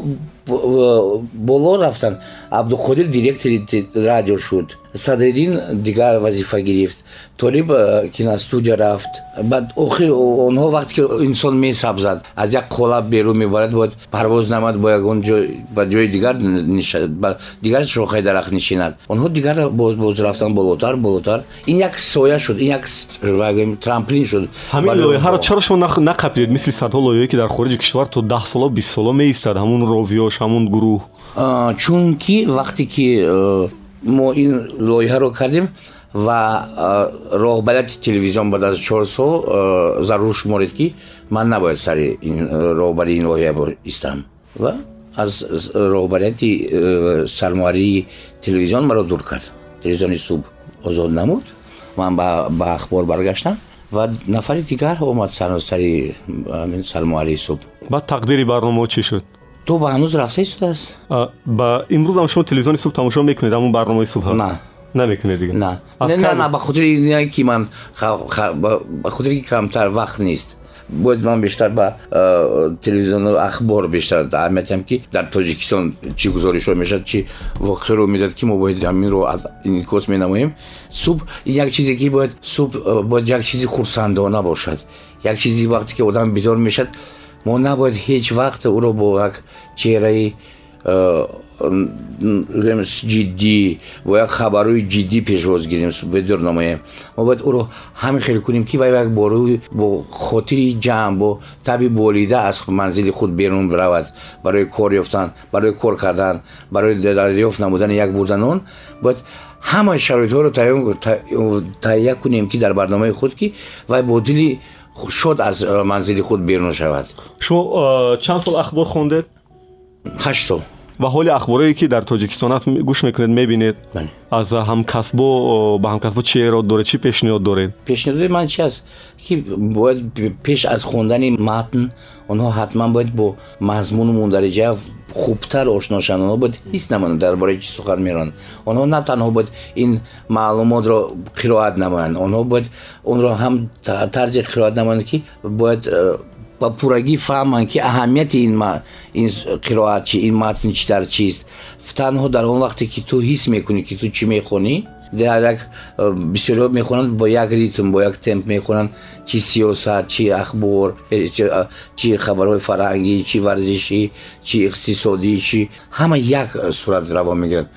боло рафтанд абдуқодир директори радио шуд. Садриддин дигар вазифа гирифт. Толиб э, киностудия рафт. Баъд охир онҳо вақте ки инсон месабзад. Аз як қолаб берун мебарад бояд парвоз намад бо ягон ҷой ба ҷои дигар ба дигар шохаи дарахт нишинад. Онҳо дигар боз рафтан болотар болотар. Ин як соя шуд ин як трамплин шуд. Ҳамин лоиҳаро чаро шумо нақапидед мисли садҳо лоиҳае ки дар хориҷи кишвар то даҳ сола бист сола меистад ҳамун ровиёш ҳамун гурӯҳ. Чунки вақте ки э, мо ин лоиҳаро кардем ва роҳбарияти телевизион баъд аз чор сол зарур шуморид ки ман набояд сари роҳбарии ин лоиҳа истам ва аз роҳбарияти сармуаррии телевизион маро дур кард. Телевизиони субҳ озод намуд. Ман ба ахбор баргаштам ва нафари дигар омад сари сармуаррии субҳ. Баъд тақдири барномаҳо чӣ шуд ту ба ҳанӯз рафта истодааст ба имрӯзам шумо телевизиони субҳ тамошо мекунед ҳамун барномаи субҳ на намекунед дигар на ба хотири ки ман ба хотире ки камтар вақт нест бояд ман бештар ба телевизиону ахбор бештар аҳамиятиам ки дар тоҷикистон чӣ гузоришҳо мешавад чӣ воқеаро медад ки мо бояд ҳаминро инъикос менамоем субҳ як чизе ки бояд субҳ бояд як чизи хурсандона бошад як чизи вақте ки одам бидор мешавад мо набояд ҳеҷ вақт ӯро бо як чеҳраи ҷиддӣ бо як хабарҳои ҷиддӣ пешвоз гирем бедор намоем мо бояд ӯро ҳамин хеле кунем ки вай як бораи бо хотири ҷамъ бо таби болида аз манзили худ берун равад барои кор ёфтан барои кор кардан барои дарёфт намудани як бурданон бояд ҳамаи шароитҳоро таҳия кунем ки дар барномаи худ ки вай бо дили шод аз э, манзили худ берун шавад шумо э, чанд сол ахбор хондед ҳашт сол ва ҳоли ахборое ки дар тоҷикистон аст гӯш мекунед мебинед. Аз ҳамкасбо э, ба ҳамкасбо чӣ эрод доред чӣ пешниҳод доред? Пешниҳоди ман чи аст? Ки бояд пеш аз хондани матн онҳо ҳатман бояд бо мазмуну мундариҷа хубтар ошно шаванд. Онҳо бояд ҳис намонанд дар бораи чӣ сухан меронанд онҳо на танҳо бояд ин маълумотро қироат намоянд. Онҳо бояд онро ҳам тарҷе қироат намоянд ки бояд э, ба пуррагӣ фаҳманд ки аҳамияти ин қироат чи ин матн чӣ дар чист танҳо дар он вақте ки ту ҳис мекунӣ ки ту чӣ мехонӣ як э, бисёриҳо мехонанд бо як ритм бо як темп мехонанд чи сиёсат чи ахбор э, чи хабарҳои фарҳангӣ чи варзишӣ чи иқтисодӣ чи ҳама як сурат раво мегирад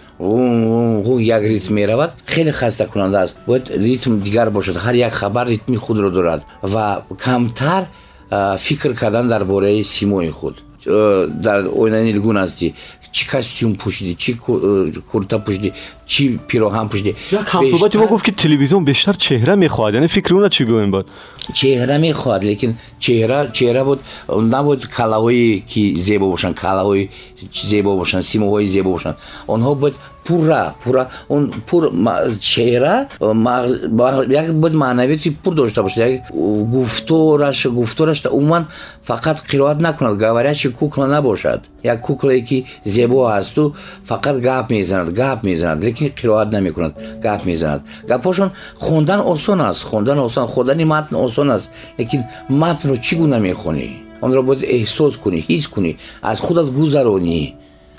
як ритм меравад хеле хастакунанда аст бояд ритм дигар бошад ҳар як хабар ритми худро дорад ва камтар фикр кардан дар бораи симои худ. Дар оинаи нилгун ҳастӣ чӣ костюм пӯшидӣ чӣ э, курта пӯшидӣ чӣ пироҳан пӯшидӣ як ҳамсӯҳбати мо гуфт ки телевизион бештар чеҳра мехоҳад яъне фикри уна чӣ гӯем бод чеҳра мехоҳад лекин чеҳра чеҳра буд набояд калаҳое ки зебо бошанд калаҳои зебо бошанд симоҳои зебо бошанд. Онҳо бояд пурра пурра он пур чеҳра як бояд маънавияти пур дошта бошад як гуфтораш гуфтораш умуман фақат қироат накунад гаварящи кукла набошад як куклае ки зебо асту фақат гап мезанад гап мезанад лекин қироат намекунад гап мезанад. Гапҳошон хондан осон аст хондан осон хондани матн осон аст лекин матнро чӣ гуна мехонӣ? Онро бояд эҳсос кунӣ ҳис кунӣ аз худат гузаронӣ.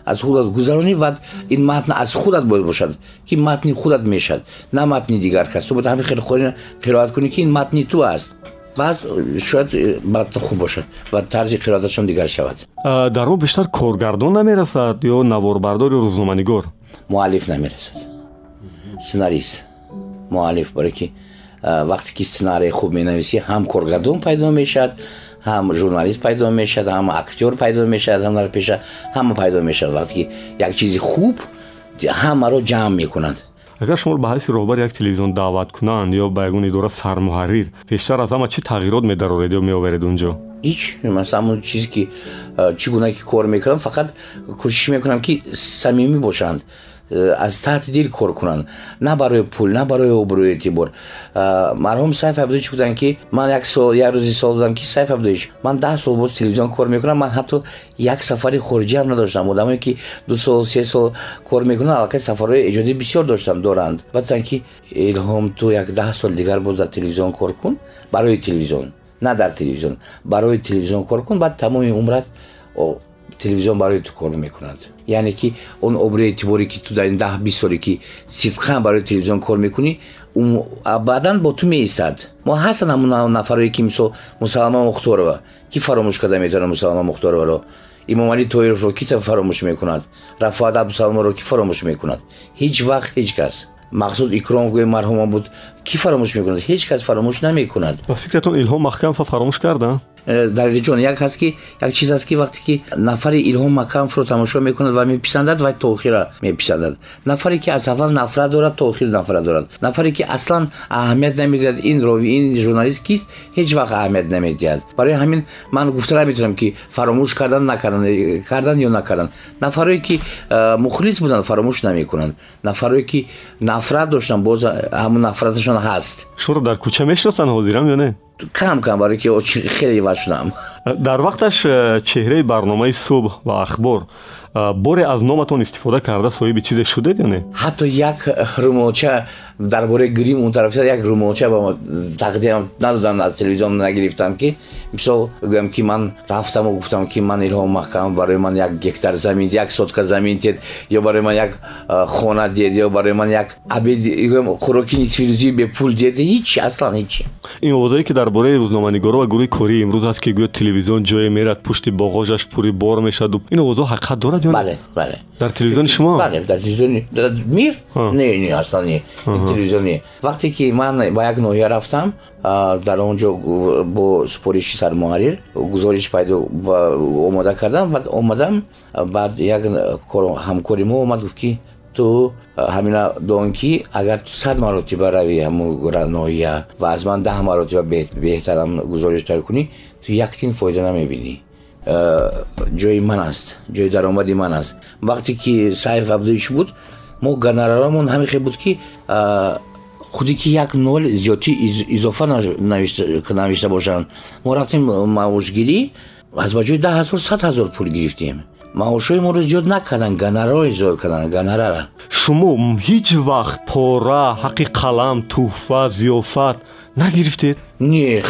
Аз худат гузаронӣ ва ин матн аз худат бояд бошад ки матни худат мешад на матни дигар кас. Ту бояд ҳамин хеле холи қироат кунӣ ки ин матни ту аст баъд шояд э, матн хуб бошад ва тарзи қироаташон дигар шавад дар он бештар коргардон намерасад ё наворбардор ё рӯзноманигор муаллиф намерасад сценарист муаллиф барое ки вақте ки сценарий хуб менависӣ ҳам коргардон пайдо мешавад ҳам журналист пайдо мешавад ҳам актер пайдо мешавад ҳунарпеша ҳама пайдо мешавад вақте ки як чизи хуб ҳамаро ҷамъ мекунанд агар шумо ба ҳайси роҳбари як телевизион даъват кунанд ё ба ягон идора сармуҳаррир пештар аз ҳама чӣ тағйирот медароред ё меоваред унҷо ҳич масалан ҳамун чизе ки чӣ гуна ки кор мекунам фақат кӯшиш мекунам ки самимӣ бошанд аз таҳти дил кор кунанд. На барои пул на барои обрӯи эътибор. Марҳум сайф абдуич буданд ки ман як сол як рӯзи сол будам ки сайф абдуич ман даҳ сол боз телевизион кор мекунам ман ҳатто як сафари хориҷиам надоштам. Одамое ки ду сол се сол кор мекунанд аллакай сафарҳои эҷодӣ бисёр доштам доранд баъд гуфтанд ки илҳом ту як даҳ сол дигар боз дар телевизион кор кун барои телевизион на дар телевизион барои телевизион кор кун баъд тамоми умрат телевизион барои ту кор мекунад яъне ки он обрӯи эътиборе ки ту дар ин даҳ бист соле ки сидқан барои телевизион кор мекунӣ баъдан бо ту меистад мо ҳастанд ҳамун нафарое ки мисол мусаллама мухторова ки фаромӯш карда метавонад мусаллама мухтороваро имомалӣ тоировро ки фаромӯш мекунад рафоат абдусаломро ки фаромӯш мекунад ҳеҷ вақт ҳеҷ кас мақсуд икром гӯи марҳума буд кӣ фаромӯш мекунад ҳеҷ кас фаромӯш намекунад ба фикратон илҳом маҳкамфа фаромӯш карда Э, дариҷон як ҳаст ки як чиз аст ки вақте ки нафари илҳом макамфро тамошо мекунад ва меписандад вай то охира меписандад нафаре ки аз аввал нафрат дорад то охир нафрат дорад нафаре ки аслан аҳамият намедиҳад ин рови ин журналист кист ҳеҷ вақт аҳамият намедиҳад барои ҳамин ман гуфта наметавонам ки фаромӯш кардан накардан э, кардан ё накардан нафарое ки э, мухлис буданд фаромӯш намекунанд нафарое ки нафрат доштанд боз ҳамун нафраташон ҳаст шуро дар кӯча мешиносанд ҳозирам ё не кам кам барои ки хеле иваз шудам дар вақташ э, чеҳраи барномаи субҳ ва ахбор э, боре аз номатон истифода карда соҳиби чизе шудед ё не? Ҳатто як румолча дар бораи грим он тараф як румолча ба тақдимам надодам аз телевизион нагирифтам ки мисол гӯям ки ман рафтаму гуфтам ки ман илҳом маҳкам барои ман як гектар замин як сотка замин дед ё барои ман як хона дед ё барои ман як абед хӯроки нисфирӯзӣ бепул дед ҳич аслан ҳич. Ин овозое ки дар бораи рӯзноманигоро ва гурӯҳи кории имрӯз ҳаст ки гӯё телевизион ҷое мерад пушти боғожаш пури бор мешаду ин овозо ҳақиқат дорад ё бале бале дар телевизиони шумо бале дар телевизиони мир не не аслан не телевизиони вақте ки ман ба як ноҳия рафтам дар он ҷо бо супориши сармуҳаррир гузориш пайдо омода кардам баъд омадам баъд як ҳамкори мо омад гуфт ки ту ҳамина дон ки агар ту сад маротиба рави ҳамун ноҳия ва аз ман даҳ маротиба беҳтарам гузориштар кунӣ ту як тин фоида намебинӣ. Ҷои ман аст ҷои даромади ман аст. Вақте ки сайф абдуич буд мо гонорарамон ҳамихе буд ки худе ки як нол зиёдтӣ изофа навишта бошанд. Мо рафтем маошгирӣ аз ба ҷои даҳ ҳазор сад ҳазор пул гирифтем. Маошҳои моро зиёд накарданд гонораро зиёд карданд гонорара. Шумо ҳеҷ вақт пора ҳаққи қалам тӯҳфа зиёфат нагирифтед не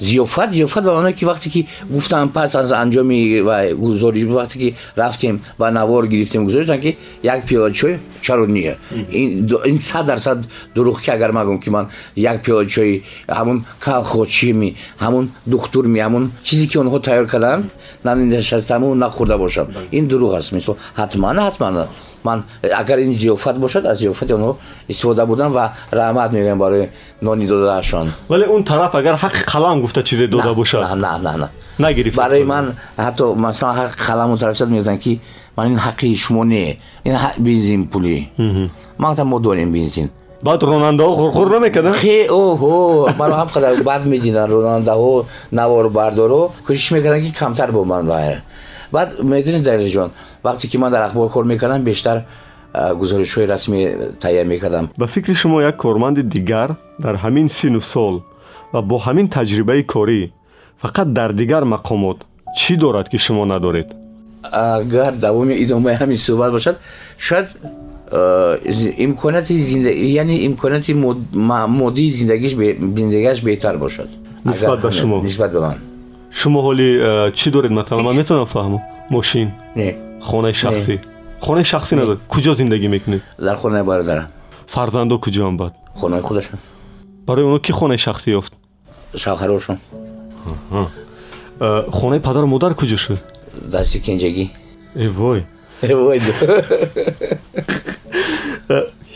зиёфат зиёфат ба маъное ки вақте ки гуфтам пас аз анҷоми ва гузориш вақте ки рафтем ва навор гирифтем гузориштам ки як пиёла чой чаро не. Ин сад дарсад дурӯғ ки агар магум ки ман як пиёла чои ҳамун калхочими ҳамун духтурми ҳамун чизе ки онҳо тайёр карданд нанишастаму нахӯрда бошам. Ин дурӯғ аст мисол ҳатман ҳатман ман агар ин зиёфат бошад аз зиёфати онҳо истифода будам ва раҳмат мегӯям барои нони додаашон вале он тараф агар ҳаққи қалам гуфта чизе дода бошад? нагирифт. Барои ман ҳатто масалан ҳаққи қаламу тарафсад мегӯям ки ман ин ҳаққи шумо не. Ин бензин пули. Ман гуфтам мо дорем бензин. Баъд ронандаҳо хурхур намекарданд? Хе оҳо маро ҳам қадар бад медиданд ронандаҳо наворбардоро кӯшиш мекарданд ки камтар бо ман баъд медонед дариҷон вақте ки ман дар ахбор кор мекардам бештар гузоришҳои расмӣ таҳия мекардам ба фикри шумо як корманди дигар дар ҳамин сину сол ва бо ҳамин таҷрибаи корӣ фақат дар дигар мақомот чӣ дорад ки шумо надоред агар давоми идомаи ҳамин суҳбат бошад шояд имконияти яъне имконияти моддии зиндагиаш беҳтар бошад нисбат ба шумо нисбат ба ман шумо ҳоли чӣ доред масалан ман метавонам фаҳмам мошин не хонаи шахсӣ хонаи шахсӣ надоред куҷо зиндагӣ мекунед дар хонаи бародарам фарзандо куҷоам бад хонаи худашон барои онҳо кӣ хонаи шахсӣ ёфт шавҳарошон хонаи падару модар куҷо шуд дасти кенҷагӣ эвой эвой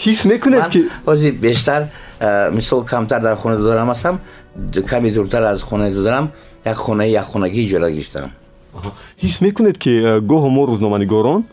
ҳис мекунед ки ҳозир бештар мисол камтар дар хонаи додарам ҳастам каме дуртар аз хонаи додарам як хонаи якхонагӣ иҷора гирифтам ҳис мекунед ки э, гоҳо мо рӯзноманигорон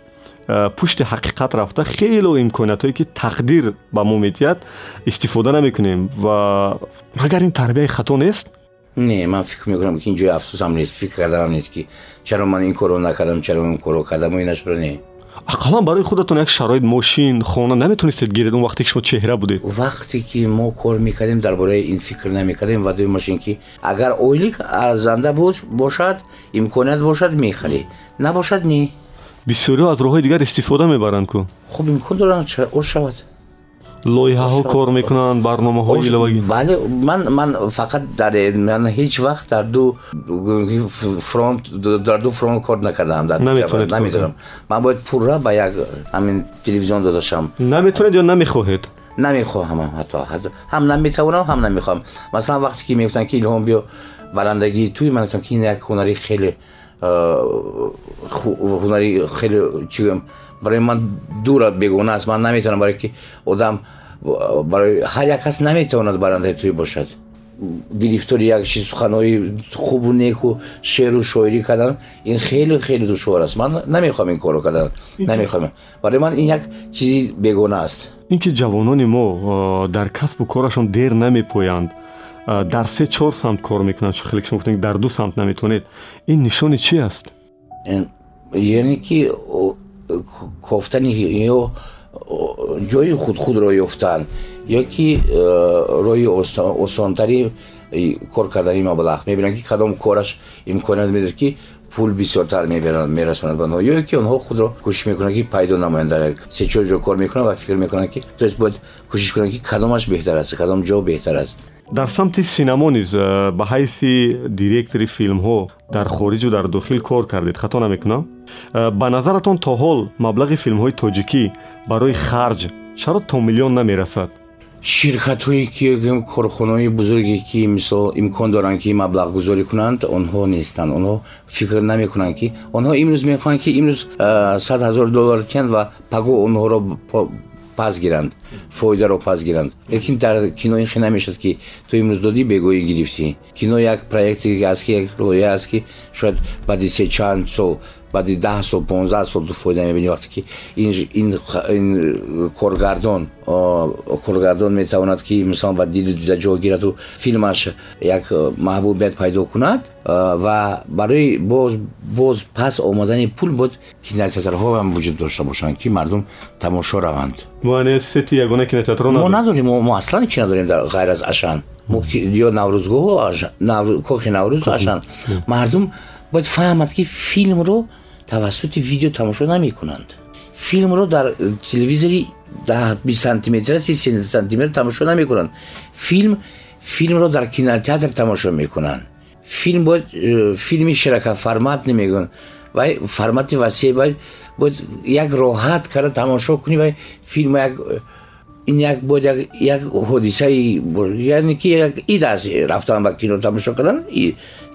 э, пушти ҳақиқат рафта хело имкониятҳое ки тақдир ба мо медиҳад истифода намекунем. Ва магар ин тарбияи хато нест? Не ман фикр мекунам ки ин ҷои афсӯсам нест. Фикр кардаам нест ки чаро ман ин корро накардам чаро он корро кардам инашро не ақаллан барои худатон як шароит мошин хона наметонистед гиред он вақте ки шумо чеҳра будед. Вақте ки мо кор мекардем дар бораи ин фикр намекардем вадои мошин ки агар ойлик арзанда бошад имконият бошад мехарӣ набошад не бисёриҳо аз роҳҳои дигар истифода мебаранд ку. Хуб имкон доранд ош шавад лоиҳаҳо кор мекунанд барномаҳои иловагӣ бале ман ман фақат дар ман ҳеҷ вақт дар ду фронт дар ду фронт кор накардаам наметонам ман бояд пурра ба як ҳамин телевизион додашам наметонед ё намехоҳед намехоҳам ҳатто ҳам наметавонам ҳам намехоҳам масалан вақте ки мегуфтанд ки илҳом биё барандагии туй ман гуфтам ки ин як ҳунари хеле ҳунари хеле чӣ гӯям барои ман дура бегона аст ман наметавонам барое ки одам барои ҳар як кас наметавонад барандаи туй бошад гирифтори як чи суханҳои хубу неку шеъру шоирӣ кардан ин хеле хеле душвор аст ман намехоҳам ин корро кардан намехоҳам барои ман ин як чизи бегона аст ин ки ҷавонони мо дар касбу корашон дер намепоянд дар се чор самт кор мекунанд хеле шумо гуфтед дар ду самт наметавонед ин нишони чи аст яъне ки кофтани ё ҷои худхудро ёфтанд ё ки роҳи осонтари кор кардани маблағ мебинанд ки кадом кораш имконият медиҳад ки пул бисёртар мерасонад ба ё ки онҳо худро кӯшиш мекунанд ки пайдо намоянд дар як се чор ҷо кор мекунанд ва фикр мекунанд ки то есть бояд кӯшиш кунанд ки кадомаш беҳтар аст кадом ҷо беҳтар аст дар самти синамо низ ба ҳайси директори филмҳо дар хориҷу дар дохил кор кардед хато намекунам? Ба назаратон то ҳол маблағи филмҳои тоҷикӣ барои харҷ чаро то миллион намерасад. Ширкатҳое ки корхонаҳои бузурге ки мисол имкон доранд ки маблағгузорӣ кунанд онҳо нестанд. Онҳо фикр намекунанд ки онҳо имрӯз мехоҳанд ки имрӯз сад ҳазор доллар тиҳанд ва паго онҳоро пас гиранд фоидаро пас гиранд лекин дар кино ин хе намешад ки ту имрӯз додӣ бегоҳӣ гирифтӣ. Кино як проекте аст ки як лоиҳа аст ки шояд баъди се чанд сол баъди даҳ сол понздаҳ сол ту фоида мебинӣ вақте ки ин коргардон коргардон метавонад ки мисалан ба дилу дида ҷо гираду филмаш як маҳбубият пайдо кунад ва барои боз пас омадани пул бояд кинотеатрҳо ҳам вуҷуд дошта бошанд ки мардум тамошо раванд. Мо надорем? мо аслан чи надорем ғайр аз ашан. Ё наврӯзгоҳ кохи наврӯз ашан. мардум бояд фаҳмад ки филмро тавассути видео тамошо намекунанд филмро дар телевизори бист сантиметра си сантиметр тамошо намекунанд филм филмро дар кинотеатр тамошо мекунанд филм бояд э, филми ширакаформат намегӯянд вай формати васеъ бояд бояд як роҳат карда тамошо кунӣ вай филм як ин як бояд як ҳодисаи яъне ки як ид аст рафтан ба кино тамошо кардан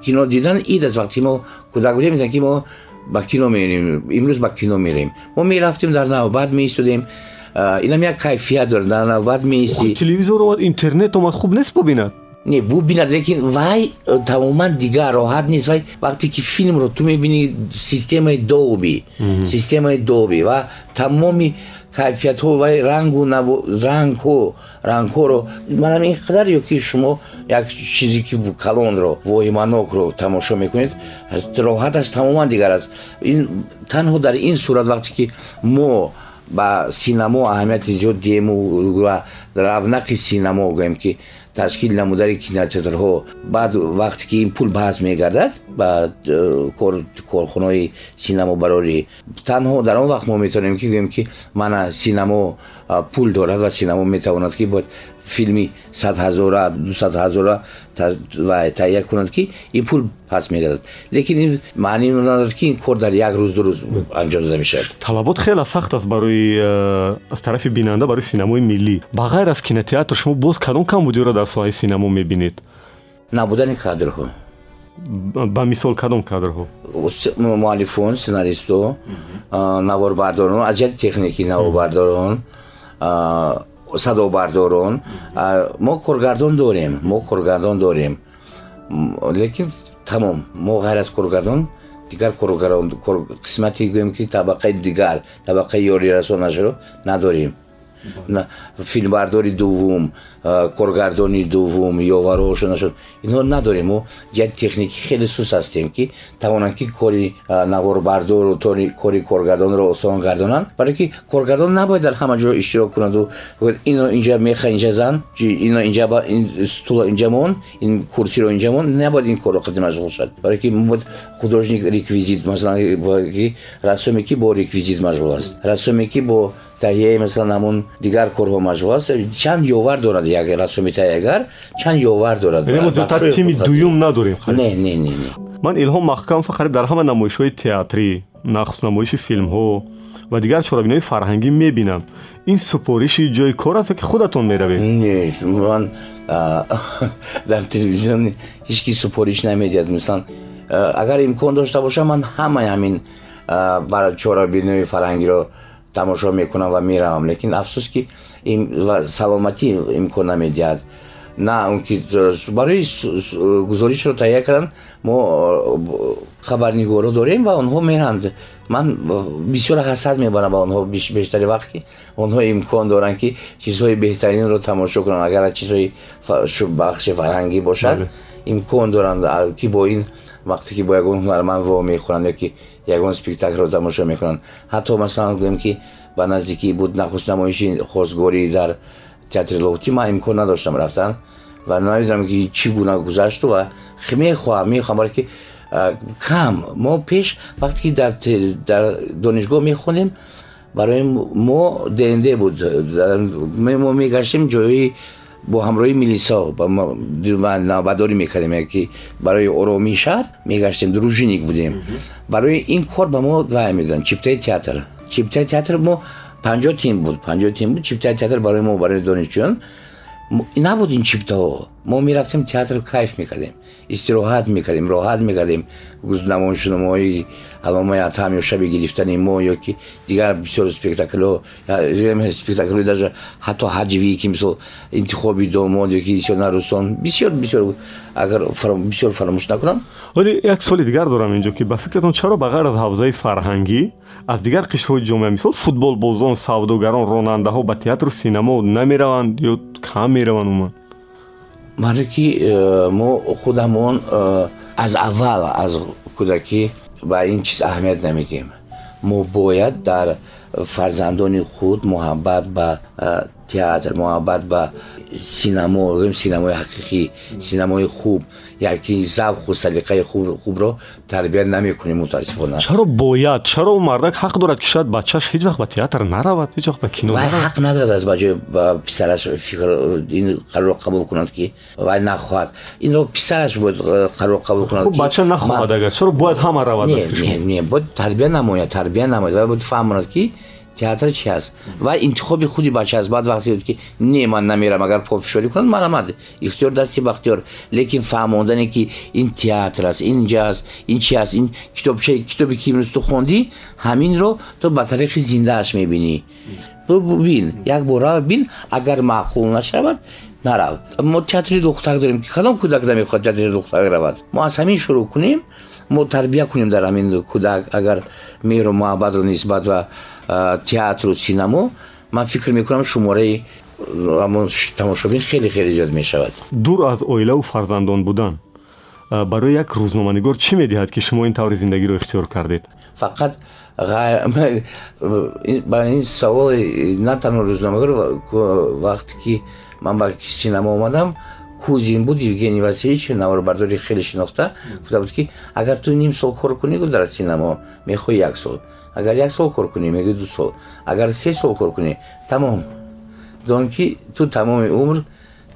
кино дидан ид аст вақти мо кӯдак будем мезан ки мо ба кино мерем имрӯз ба кино мерем. Мо мерафтем дар навбат меистодем инам як кайфият дорад дар навбат меисти телевизор омад интернет омад хуб нест бубинад? Не бубинад лекин вай э, тамоман дигар роҳат нест. Вай вақте ки филмро ту мебинӣ системаи долби системаи долби ва тамоми кайфиятҳо вай рангу рангҳо рангҳоро манам ин қадар ё ки шумо як чизе ки калонро воҳиманокро тамошо мекунед роҳаташ тамоман дигар аст. Танҳо дар ин сурат вақте ки мо ба синамо аҳамияти зиёд диему ва равнақи синамо гӯем ки ташкил намудани кинотеатрҳо. Баъд вақте ки ин пул баҳз мегардад ба э, корхонаҳои синамобарорӣ. Танҳо дар он вақт мо метавонем ки гӯем ки мана синамо пул дорад ва синамо метавонад ки бояд филми садҳазора дусадҳазора таҳия кунад ки ин пул пас мегардад лекин ин маъни надорад ки ин кор дар як рӯз ду рӯз анҷом дода мешавад талабот хеле сахт аст барои э, аз тарафи бинанда барои синамои миллӣ ба ғайр аз кинотеатр шумо боз кадом камбудиро дар соҳаи синамо мебинед набудани кадрҳо ба мисол кадом кадрҳо муаллифон сценаристо наворбардорон аҷияти техникӣ наворбардорон садобардорон. Мо коргардон дорем мо коргардон дорем. Лекин тамом мо ғайр аз коргардон дигар қисмати гӯем ки табақаи дигар табақаи ёрирасонашро надорем филмбардори дуввум коргардони дуввум ёваро шуда шуд. Ино надорем мо як техникӣ хеле сус ҳастем ки тавонанд ки кори наворбардору кори коргардонро осон гардонанд. Барое ки коргардон набояд дар ҳама ҷо иштирок кунаду ино инҷа меха инҷа зан ино инҷа стула инҷа мон ин курсиро инҷа мон набояд ин корро қади машғул шад барое ки бояд художник реквизит масалан рассоме ки бо реквизит машғул аст. Рассоме ки бо таҳияи масалан ҳамун дигар корҳо машғул аст чанд ёвар дорад як рассоми таҳиягар чанд ёвар дорад. Зиёдтар тими дуюм надорем не не не ман илҳом маҳкам фақариб дар ҳама намоишҳои театрӣ нақс намоиши филмҳо ва дигар чорабинои фарҳангӣ мебинам. Ин супориши ҷои кор аст ки худатон меравед? Ман дар телевизион ҳеч ки супориш намедиҳад. Мисалан агар имкон дошта бошам ман ҳамаи ҳамин чорабинои фарҳангиро тамошо мекунам ва меравам лекин афсус ки саломатӣ имкон намедиҳад на он ки барои гузоришро таҳия кардан мо хабарнигоро дорем ва онҳо меранд ман бисёр ҳасад мебарам ба онҳо бештари вақт ки онҳо имкон доранд ки чизҳои беҳтаринро тамошо кунанд агар чизҳои бахши фарҳангӣ бошад имкон доранд ки бо ин вақте ки бо ягон ҳунарманд во мехӯранд ёки ягон спектаклро тамошо мекунанд ҳатто масалан гӯем ки ба наздикӣ буд нахуст намоиши хозгорӣ дар театри лоҳутӣ ман имкон надоштам рафтан ва намедонам ки чӣ гуна гузашту ва мехоҳам мехоҳам баро ки кам мо пеш вақте ки дар донишгоҳ мехонем барои мо денде буд мо мегаштем ҷои бо ҳамроҳи милисо навбадорӣ мекардем ки барои оромии шаҳр мегаштем дружинник будем. Барои ин кор ба мо вай медоданд чиптаи театр. Чиптаи театр мо панҷо тим буд. Панҷо тим буд чиптаи театр барои мо барои донишҷӯён набуд ин чиптаҳо мо мерафтем театр кайф мекардем. Истироҳат мекардем роҳат мекардем. Намоишномои аломаи атам ё шаби гирифтани мо ё ки дигар бисёр спектаклҳо спектаклҳои даже ҳатто ҳаҷвӣ ки мисол интихоби домод ё ки сёна русон бисёр бисёр агар бисёр фаромӯш накунам вале як соли дигар дорам инҷо ки ба фикратон чаро ба ғайр аз ҳавзаи фарҳангӣ аз дигар қишрҳои ҷомеа мисол футболбозон савдогарон ронандаҳо ба театру синамо намераванд ё кам мераванд умуман барое ки э, мо худамон э, аз аввал аз кӯдакӣ ба ин чиз аҳамият намедиҳем мо бояд дар фарзандони худ муҳаббат ба э, театр муҳаббат ба синамо синамои ҳақиқӣ синамои хуб яки завқу салиқаи хубро тарбия намекунем мутаассифона чаро бояд чаро мардак ҳақ дорад ки шояд бачаш ҳеҷ вақт ба театр наравад ҳеҷ вақт ба кино вай ҳақ надорад аз баҷои писараш фикр ин қарорро қабул кунад ки вай нахоҳад инро писараш бояд э, қарор қабул кунад бача нахоҳад агар чаро бояд ҳама равад не не бояд тарбия намояд тарбия намояд вай бояд фаҳмонад ки театр чи аст? Ва интихоби худи бача аст. Баъд вақте буд ки не ман намерам агар пофишорӣ кунад марамад ихтиёр дасти бахтиёр. Лекин фаҳмондане ки ин театр аст ин ҷа аст ин чи аст ин китобчаи китобе ки имрӯз ту хондӣ ҳаминро то ба тариқи зиндааш мебинӣ бин як бор рав бин агар маъқул нашавад нарав. Мо театри духтак дорем ки кадом кӯдак намехоҳад театри духтак равад? Мо аз ҳамин шурӯъ кунем мо тарбия кунем дар ҳамин кӯдак агар меҳру муҳаббатро нисбат ва театру синамо ман фикр мекунам шумораи тамошобин хеле хеле зиёд мешавад. Дур аз оилаву фарзандон будан. Барои як рӯзноманигор чӣ медиҳад ки шумо ин таври зиндагиро ихтиёр кардед? Фақат ба ин саволи на танҳо рӯзноманигор вақте ки ман ба синамо омадам кузин буд евгений васильевич наворбардори хеле шинохта гуфта буд ки агар ту ним сол кор кунӣ дар синамо мехоҳӣ як сол агар як сол кор кунӣ меги ду сол агар се сол кор кунӣ тамом дон ки ту тамоми умр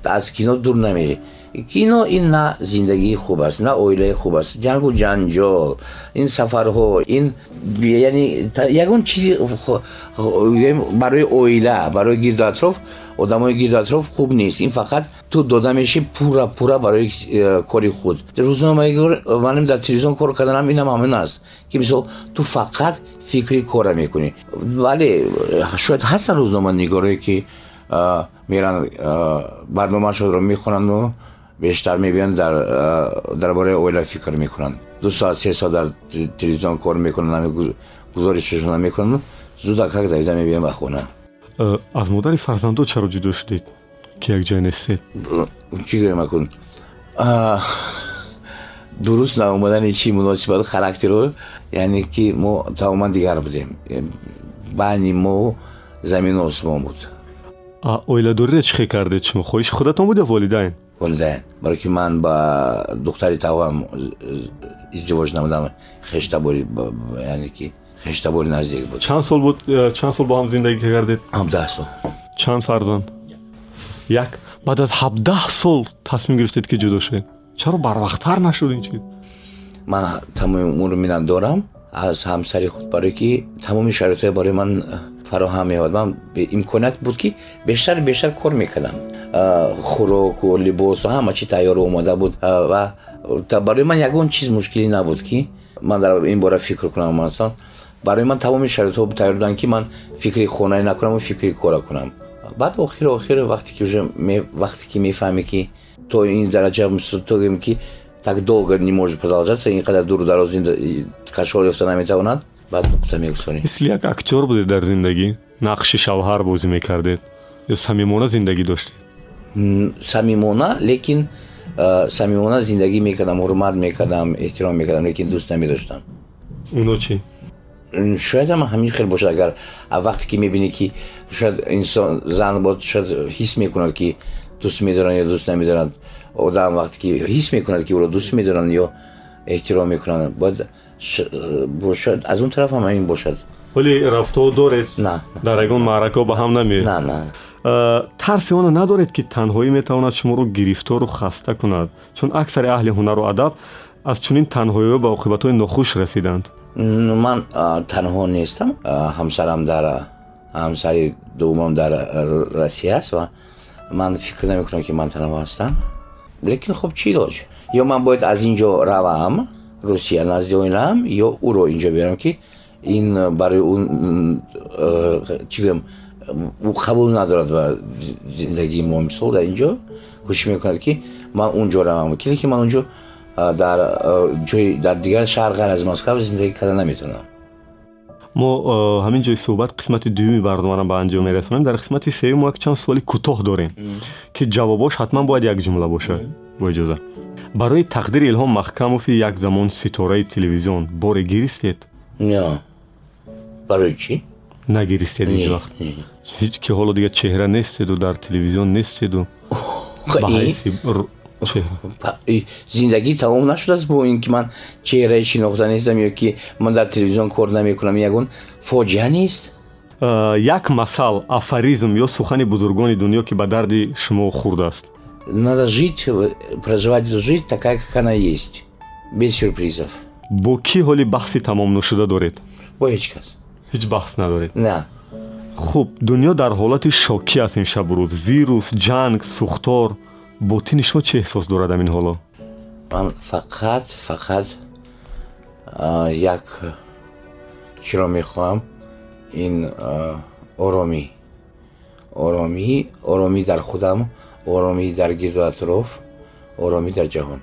аз кино дур намери кино ин на зиндагии хуб аст на оилаи хуб аст ҷангу ҷанҷол ин сафарҳо ин яъне ягон чизи барои оила барои гирду атроф одамои гирду атроф хуб нест ин фақат ту дода меши пурра пурра барои э, кори худ рӯзномагор маним дар телевизион кор карданам инам ҳамин аст ки мисол ту фақат фикри кора мекунӣ вале шояд ҳастанд рӯзноманигорое ки меран барномаашонро мехонанду бештар мебиёнд дар бораи оила фикр мекунанд ду соат се соат дар телевизион кор мекунанд гузоришашона мекунанд зуда как давида мебиёнд ба хона Э, аз модари фарзандо чаро ҷудо шудед ки якҷоя нестед чӣ гӯям акун дуруст наомадани чи муносибату характеру яъне ки мо тамоман дигар будем байни мо замину осмон буд оиладориро чӣ хе кардед шумо хоҳиши худатон буд ё волидайн волидайн баро ки ман ба духтари тавам издивоҷ намудам хештабори яъне ки хештабори наздик буд. Чанд сол буд э, чанд сол бо ҳам зиндагӣ кардед? ҳабдаҳ сол. Чанд фарзанд? Як. Баъд аз ҳабдаҳ сол тасмим гирифтед ки ҷудо шавед чаро барвақттар нашуд ин чиз ман тамоми умур миннат дорам. Аз ҳамсари худ барое ки тамоми шароитҳое барои ман э, фароҳам меовад ман имконият буд ки бештар бештар кор мекардам. э, хӯроку либосу ҳама чи тайёру омода буд. Ва барои ман ягон чиз мушкилӣ набуд ки ман дар ин бора фикр кунам масалан барои ман тамоми шароитҳо тайёр буданд ки ман фикри хонае накунаму фикри кора кунам. Баъд охир охир вақте ки вақте ки мефаҳме ки то ин дараҷа мустатогем ки так долго не может продолжаться инқадар дуру дароз кашфол ёфта наметавонад баъд нуқта мегузорем мисли як актер будед дар зиндагӣ? Нақши шавҳар бозӣ мекардед? Ё самимона зиндагӣ доштед самимона лекин самимона зиндагӣ мекардам ҳурмат мекардам эҳтиром мекардам лекин дӯст намедоштам. Оно чӣ? Шояд ам ҳамин хел бошад агар вақте ки мебинӣ ки шояд инсон зан шояд ҳис мекунад ки дӯст медоранд ё дӯст намедоранд одам вақте ки ҳис мекунад ки ӯро дӯст медоранд ё эҳтиром мекунанд бояд бошад аз он тараф ҳам ҳамин бошад. Вале рафтор доред дар ягон маъракаҳо ба ҳам наме тарси оно надоред ки танҳоӣ метавонад шуморо гирифтору хаста кунад. Чун аксари аҳли ҳунару адаб аз чунин танҳоиҳо ба оқибатҳои нохуш расиданд. Ман танҳо нестам. Ҳамсарам дар ҳамсари дуввумам дар россия аст ва ман фикр намекунам ки ман танҳо ҳастам. Лекин хуб чӣ илоҷ ё ман бояд аз ин ҷо равам русия назди оилаам ё ӯро ин ҷо биёрам ки ин барои ӯ чӣ гӯям ӯ қабул надорад ба зиндагии мо мисол дар ин ҷо кӯшиш мекунад ки ман он ҷо равам ки ман он ҷо дар ҷои дар дигар шаҳр ғайр аз москав зиндагӣ карда наметавонам мо ҳамин ҷои суҳбат қисмати дуюми барномаро ба анҷом мерасонем. Дар қисмати сеюм мо як чанд суоли кӯтоҳ дорем ки ҷавобош ҳатман бояд як ҷумла бошад. Бо иҷоза. Барои тақдири илҳом маҳкамови як замон ситораи телевизион боре гиристед барои чӣ? Нагиристед ҳеҷ вақт ки ҳоло дигар чеҳра нестеду дар телевизион нестеду ба ҳайси зиндагӣ тамом нашудааст бо ин ки ман чеҳраи шинохта нестам ё ки ман дар телевизион кор намекунам ягон фоҷиа нест? Як масал афаризм ё сухани бузургони дунё ки ба дарди шумо хурдааст надо жить проживать эту жизнь такая как она есть без сюрпризов. Бо кӣ ҳоли баҳси тамомнушуда доред? Бо ҳеҷ кас. Ҳеҷ баҳс надоред? На хуб дунё дар ҳолати шокӣ аст имшабрӯз вирус ҷанг сӯхтор ботини шумо чӣ эҳсос дорад ҳамин ҳоло? Ман фақат фақат як чиро мехоҳам? Ин оромӣ. Оромӣ оромӣ дар худам оромӣ дар гирду атроф оромӣ дар ҷаҳон.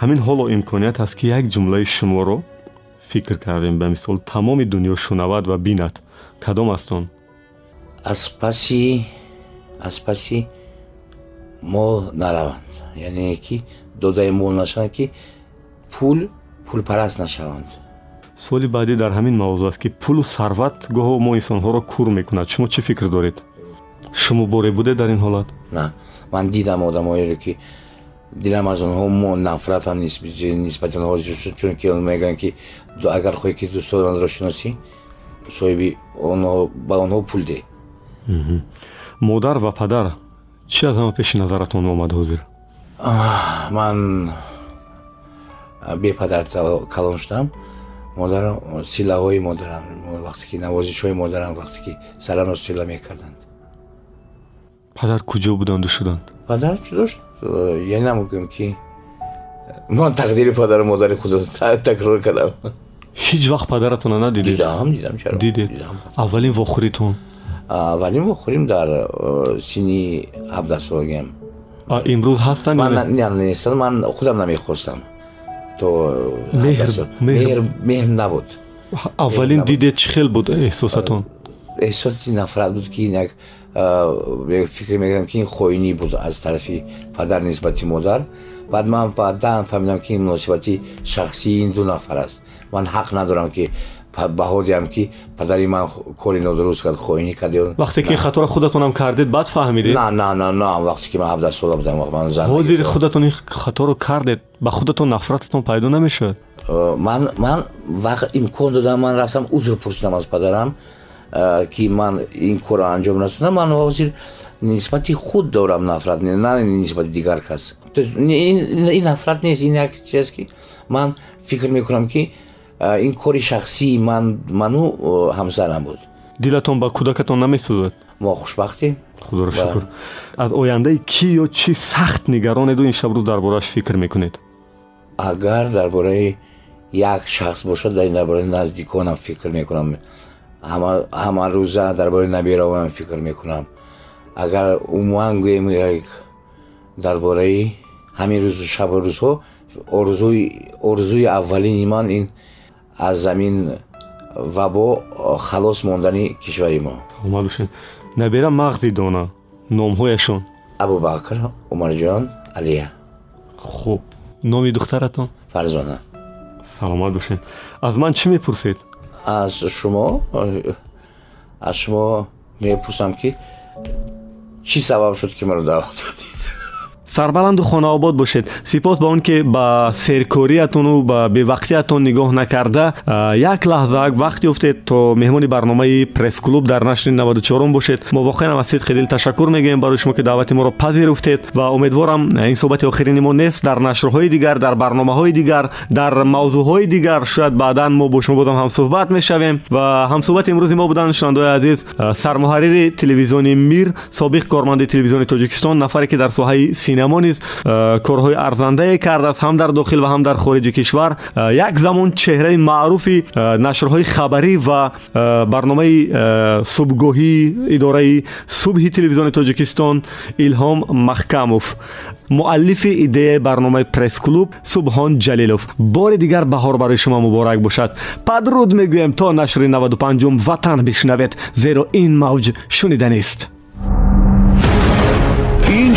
Ҳамин ҳоло имконият ҳаст ки як ҷумлаи шуморо фикр кардем ба мисол тамоми дунё шунавад ва бинад кадом аст он аз паси аз паси мол нараванд. Яъне ки додаи мол нашаванд ки пул пулпараст нашаванд. Суоли баъдӣ дар ҳамин мавзӯъ аст ки пулу сарват гоҳо мо инсонҳоро кур мекунад. Шумо чӣ фикр доред? Шумо боре будед дар ин ҳолат? На ман дидам одамоеро ки дилам аз онҳо мо нафратам нисбати онҳо чунки мегӯянд ки агар хоҳӣ ки дӯстонро шиносӣ соҳиби ба онҳо пул де модар ва падар чӣ аз ҳама пеши назаратон омад ҳозир? Ман бепадар калон шудам. Модарам силаҳои модарам вақте ки навозишҳои модарам вақте ки сарано сила мекарданд. Падар куҷо буданду шуданд? Падар ҷудо шуд. Яъне намегӯям ки ман тақдири падару модари худро такрор кардам ҳеҷ вақт падаратонро надидед дидам дидам чаро дидед аввалин вохӯритон аввалин вохӯрим дар синни ҳабдаҳ солагиам имрӯз ҳастанд нестанд ман худам намехостам то меҳр набуд аввалин дидед чӣ хел буд эҳсосатон эҳсоси нафрат буд ки як фикр мекардам ки ин хоинӣ буд аз тарафи падар нисбати модар баъд ман баъдан фаҳмидам ки ин муносибати шахсии ин ду нафар аст ман ҳақ надорам ки баҳо диҳам ки падари ман кори нодуруст кард хоинӣ кард вақте ки хаторо худатонам кардед баъд фаҳмидед на на на на вақте ки ман ҳабдаҳ сола будам ман зан ҳозир худатон ин хаторо кардед ба худатон нафрататон пайдо намешавад ман ман вақт имкон додам ман рафтам узр пурсидам аз падарам ки ман ин корро анҷом расонам ман ҳозир нисбати худ дорам нафрат на нисбати дигар кас ин нафрат нест ин як чиз ки ман фикр мекунам ки ин кори шахсии ману ҳамсарам буд. Дилатон ба кӯдакатон намесӯзад мо хушбахтем. Худоро шукр. Аз ояндаи кӣ ё чӣ сахт нигаронеду ин шабрӯз дар борааш фикр мекунед? Агар дар бораи як шахс бошад дар бораи наздиконам фикр мекунам. Ҳама рӯза дар бораи набиравоям фикр мекунам. Агар умуман гӯем дар бораи ҳамин рӯзу шабу рӯзҳо орзуи аввалини ман ин аз замин вабо халос мондани кишвари мо. Омадушен набера мағзи дона номҳояшон. Абубакр умарҷон алия. Хуб. Номи духтаратон? Фарзона. Саломат бошед аз ман чӣ мепурсед? Аз шумо аз шумо мепурсам ки чӣ сабаб шуд ки маро даъват додед сарбаланду хонаобод бошед. Сипос ба он ки ба серкориятону ба бевақтиятон нигоҳ накарда як лаҳза вақт ёфтед то меҳмони барномаи пресс-клуб дар нашри 94 бошед. Мо воқеан аз сидқи дил ташаккур мегӯем барои шумо ки даъвати моро пазируфтед ва умедворам ин суҳбати охирини мо нест дар нашрҳои дигар дар барномаҳои дигар дар мавзӯъҳои дигар. Шояд баъдан мо бо шумо бозам ҳамсуҳбат мешавем ва ҳамсуҳбати имрӯзи мо буданд. Шунавандаои азиз сармуҳаррири телевизиони мир собиқ корманди телевизиони тоҷикистон нафаре ки дар соҳаи синема мо низ э, корҳои арзандае кардааст ҳам дар дохил ва ҳам дар хориҷи кишвар э, як замон чеҳраи маъруфи э, нашрҳои хабарӣ ва барномаи субҳгоҳии идораи субҳи телевизиони тоҷикистон илҳом маҳкамов муаллифи идеяи барномаи пресс-клуб субҳон ҷалилов бори дигар баҳор барои шумо муборак бошад падруд мегӯем то нашри 95 ватан бишнавед зеро ин мавҷ шуниданист ин